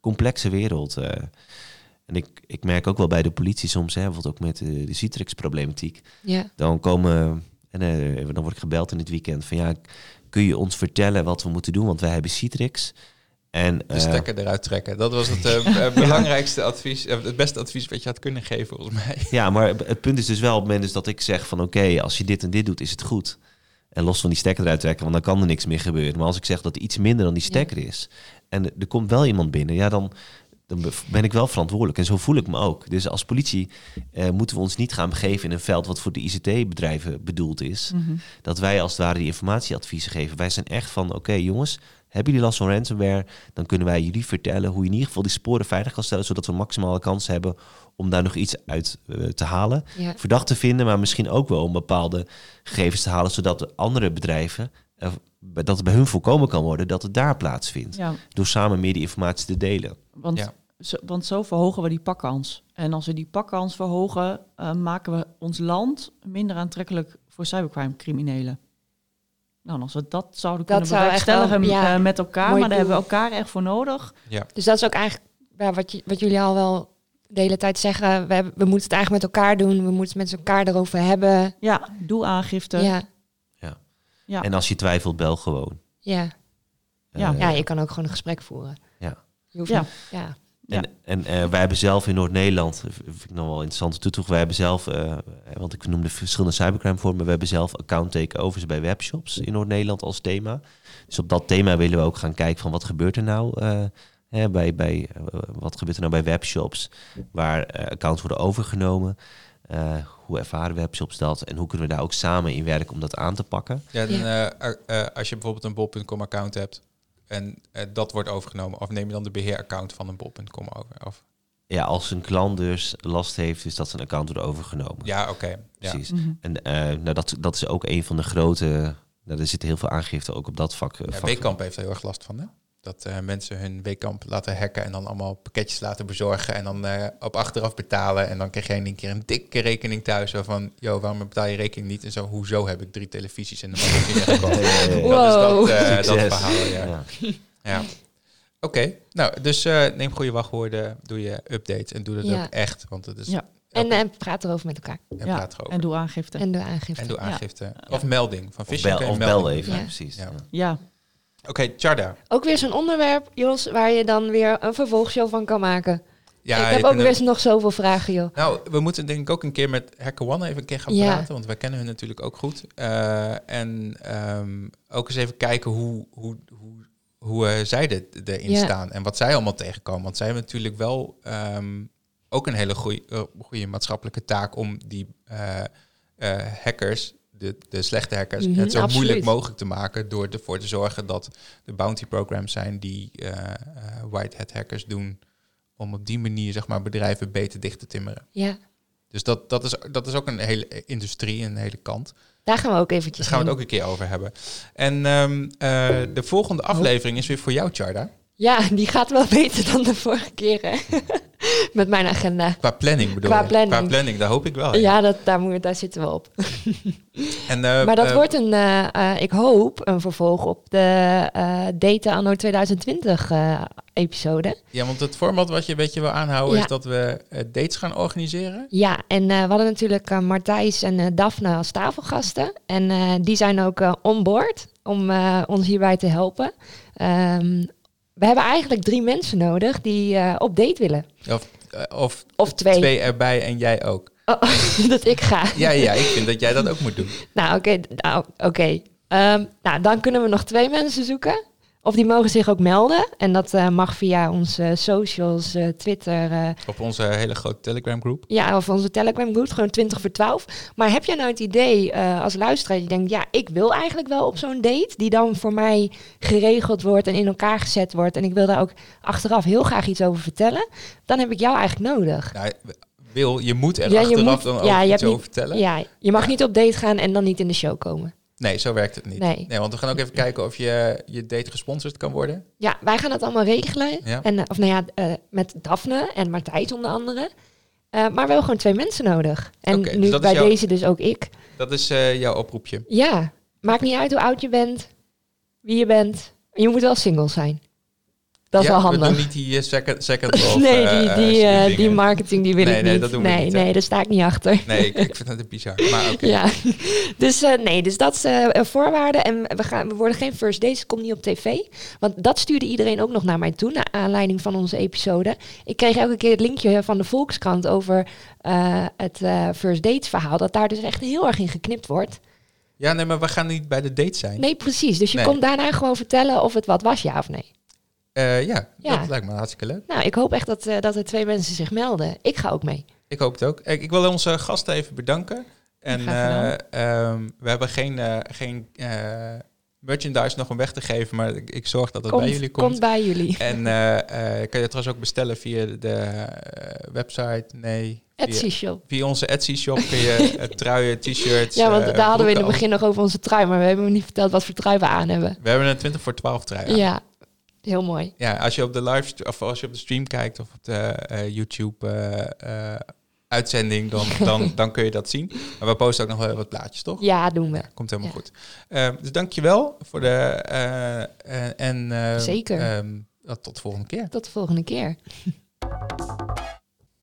complexe wereld. eh. en ik, ik merk ook wel bij de politie soms, hè, bijvoorbeeld ook met eh, de Citrix-problematiek. Ja. Dan komen, en eh, dan word ik gebeld in het weekend van ja, kun je ons vertellen wat we moeten doen? Want wij hebben Citrix. En, de eh, stekker eruit trekken. Dat was het eh, belangrijkste advies, eh, het beste advies wat je had kunnen geven volgens mij. Ja, maar het punt is dus wel op het moment dus dat ik zeg van oké, als je dit en dit doet, is het goed. En los van die stekker eruit trekken, want dan kan er niks meer gebeuren. Maar als ik zeg dat er iets minder dan die stekker is en er komt wel iemand binnen, ja, dan, dan be- ben ik wel verantwoordelijk. En zo voel ik me ook. Dus als politie eh, moeten we ons niet gaan begeven in een veld wat voor de ICT-bedrijven bedoeld is. Mhm. Dat wij als het ware die informatieadviezen geven. Wij zijn echt van oké jongens, hebben jullie last van ransomware? Dan kunnen wij jullie vertellen hoe je in ieder geval die sporen veilig kan stellen, zodat we maximale kans hebben om daar nog iets uit eh, te halen Ja. verdacht te vinden, maar misschien ook wel om bepaalde gegevens te halen, zodat de andere bedrijven, eh, dat het bij hun voorkomen kan worden dat het daar plaatsvindt. ja, Door samen meer die informatie te delen. want, Ja. zo, want zo verhogen we die pakkans. En als we die pakkans verhogen, eh, maken we ons land minder aantrekkelijk voor cybercrime-criminelen. Nou, als we dat zouden Dat kunnen zou echt bewerkstelligen wel- ja, eh, met elkaar, maar daar hebben we elkaar echt voor nodig. Dus dat is ook eigenlijk ja, wat, je, wat jullie al wel de hele tijd zeggen. We, hebben, we moeten het eigenlijk met elkaar doen. We moeten het met elkaar erover hebben. Ja, doe aangifte. Ja, Ja. En als je twijfelt, bel gewoon. ja. Ja. Eh, ja, je kan ook gewoon een gesprek voeren. Ja. Je hoeft Ja. niet- ja. En, en eh, wij hebben zelf in Noord-Nederland, eh, vind ik nog wel interessant toe toe, wij hebben zelf, eh, want ik noemde verschillende cybercrime vormen, we hebben zelf account takeovers bij webshops in Noord-Nederland als thema. Dus op dat thema willen we ook gaan kijken van wat gebeurt er nou eh, hè, bij, bij, eh, wat gebeurt er nou bij webshops waar eh, accounts worden overgenomen. Eh, hoe ervaren webshops dat en hoe kunnen we daar ook samen in werken om dat aan te pakken? Ja, dan, eh, eh, eh, als je bijvoorbeeld een bol.com account hebt en eh, dat wordt overgenomen, of neem je dan de beheeraccount van een bol.com over? Of, Ja, als een klant dus last heeft, dus dat zijn account wordt overgenomen. ja, oké. ja. Precies. Mhm. En eh, nou, dat, dat is ook een van de grote. Nou, er zitten heel veel aangifte ook op dat vak. eh, Ja, vak- heeft er heel erg last van, hè? Dat eh, mensen hun Weekamp laten hacken en dan allemaal pakketjes laten bezorgen en dan eh, op achteraf betalen. En dan krijg je in één keer een dikke rekening thuis zo van, yo, waarom betaal je rekening niet? En zo, hoezo heb ik drie televisies in de magazine gekocht? Dat is dat, eh, dat verhaal, ja. Ja. ja. Oké, nou, dus eh, neem goede wachtwoorden, doe je updates en doe dat Ja. ook echt. Want het is... Ja. En, en praat erover met elkaar. en Ja, praat erover. En doe aangifte. En doe aangifte. En doe Ja. aangifte. Of melding. Van Of phishing bel, of melding bel doen. even, Ja. precies. Ja. Oké, Charda. Ook weer zo'n onderwerp, Jos, waar je dan weer een vervolgshow van kan maken. Ja, ik heb ook weer nog zoveel vragen, joh. Nou, we moeten denk ik ook een keer met Hacker One even een keer gaan Ja. praten, want wij kennen hun natuurlijk ook goed. Eh, en ehm, ook eens even kijken hoe, hoe, hoe, hoe eh, zij er, erin Ja. staan en wat zij allemaal tegenkomen. Want zij hebben natuurlijk wel ehm, ook een hele goede, goede maatschappelijke taak om die eh, eh, hackers, de, de slechte hackers, Mhm, het zo absoluut. moeilijk mogelijk te maken door ervoor te zorgen dat de bounty programs zijn die eh eh, white hat hackers doen om op die manier zeg maar bedrijven beter dicht te timmeren. Ja, Dus dat, dat, is, dat is ook een hele industrie, een hele kant. daar gaan we ook Daar eventjes gaan we het ook een keer over hebben. En ehm, eh, de volgende aflevering is weer voor jou, Charda. Ja, die gaat wel beter dan de vorige keer, hè? Met mijn agenda. Qua planning bedoel Qua je? planning. Qua planning, daar hoop ik wel. Ja, dat, daar, moet, daar zitten we op. En, eh, Maar dat eh, wordt een, eh, ik hoop, een vervolg op de Data Anno 2020 eh, episode. Ja, want het format wat je een beetje wil aanhouden Ja. is dat we dates gaan organiseren. Ja, en we hadden natuurlijk Martijs en Daphne als tafelgasten. En die zijn ook on board om ons hierbij te helpen. Ehm, we hebben eigenlijk drie mensen nodig die eh, op date willen. Of, eh, of Of twee. twee erbij en jij ook. Oh, dat ik ga. Ja, ja, ik vind dat jij dat ook moet doen. Nou, oké. nou, oké. Ehm, nou, dan kunnen we nog twee mensen zoeken. Of die mogen zich ook melden. En dat eh, mag via onze socials, eh, Twitter, eh, Op onze hele grote Telegram groep. ja, of onze Telegram groep, gewoon 20 voor 12. Maar heb jij nou het idee als luisteraar, die denkt, ja, ik wil eigenlijk wel op zo'n date, die dan voor mij geregeld wordt en in elkaar gezet wordt. En ik wil daar ook achteraf heel graag iets over vertellen. Dan heb ik jou eigenlijk nodig. Nou, Wil, je moet er Ja, je achteraf moet- dan ook ja, je iets hebt niet- over vertellen. Ja, je mag niet op date gaan en dan niet in de show komen. Nee, zo werkt het niet. Nee. want we gaan ook even kijken of je je date gesponsord kan worden. Ja, wij gaan dat allemaal regelen. Ja. En, eh, of nou ja, eh, met Daphne en Martijs onder andere. Eh, maar we hebben gewoon twee mensen nodig. En dus nu bij jouw- deze dus ook ik. Dat is jouw oproepje. Ja, maakt niet uit hoe oud je bent, wie je bent. Je moet wel single zijn. Dat is ja, wel We doen handig. niet die eh, second, second love, nee, eh, die, eh, die, die dingen. marketing die wil Nee, ik nee, niet. dat doen we nee, niet, nee, daar sta ik niet achter. Nee, ik, ik vind het bizar. Maar oké. Ja, dus nee, dus dat is een voorwaarde. En we, gaan, we worden geen first dates, komt niet op tv. Want dat stuurde iedereen ook nog naar mij toe, naar aanleiding van onze episode. Ik kreeg elke keer het linkje van de Volkskrant over het first dates verhaal. Dat daar dus echt heel erg in geknipt wordt. Ja, nee, maar we gaan niet bij de date zijn. Nee, precies. Dus je Nee. komt daarna gewoon vertellen of het wat was, ja of nee. Eh, ja, Ja. dat lijkt me hartstikke leuk. Nou, ik hoop echt dat, eh, dat er twee mensen zich melden. Ik ga ook mee. Ik hoop het ook. Ik, ik wil onze gasten even bedanken. En eh, ehm, we hebben geen, geen merchandise nog om weg te geven, maar ik, ik zorg dat het bij jullie komt. komt bij jullie. En kan je het trouwens ook bestellen via de website? Nee. Etsy Via, Shop. via onze Etsy shop kun je truien, t-shirts. Ja, want daar hadden we in het begin nog over onze trui, maar we hebben niet verteld wat voor trui we aan hebben. We hebben een 20 voor 12 trui. aan. Ja, heel mooi. Ja, als je op de live of als je op de stream kijkt of op de eh, YouTube eh, eh, uitzending, dan, dan, dan kun je dat zien. Maar we posten ook nog wel wat plaatjes, toch? Ja, doen we. Komt helemaal Ja. goed. Eh, dus dankjewel voor de en Zeker. ehm, tot de volgende keer. Tot de volgende keer.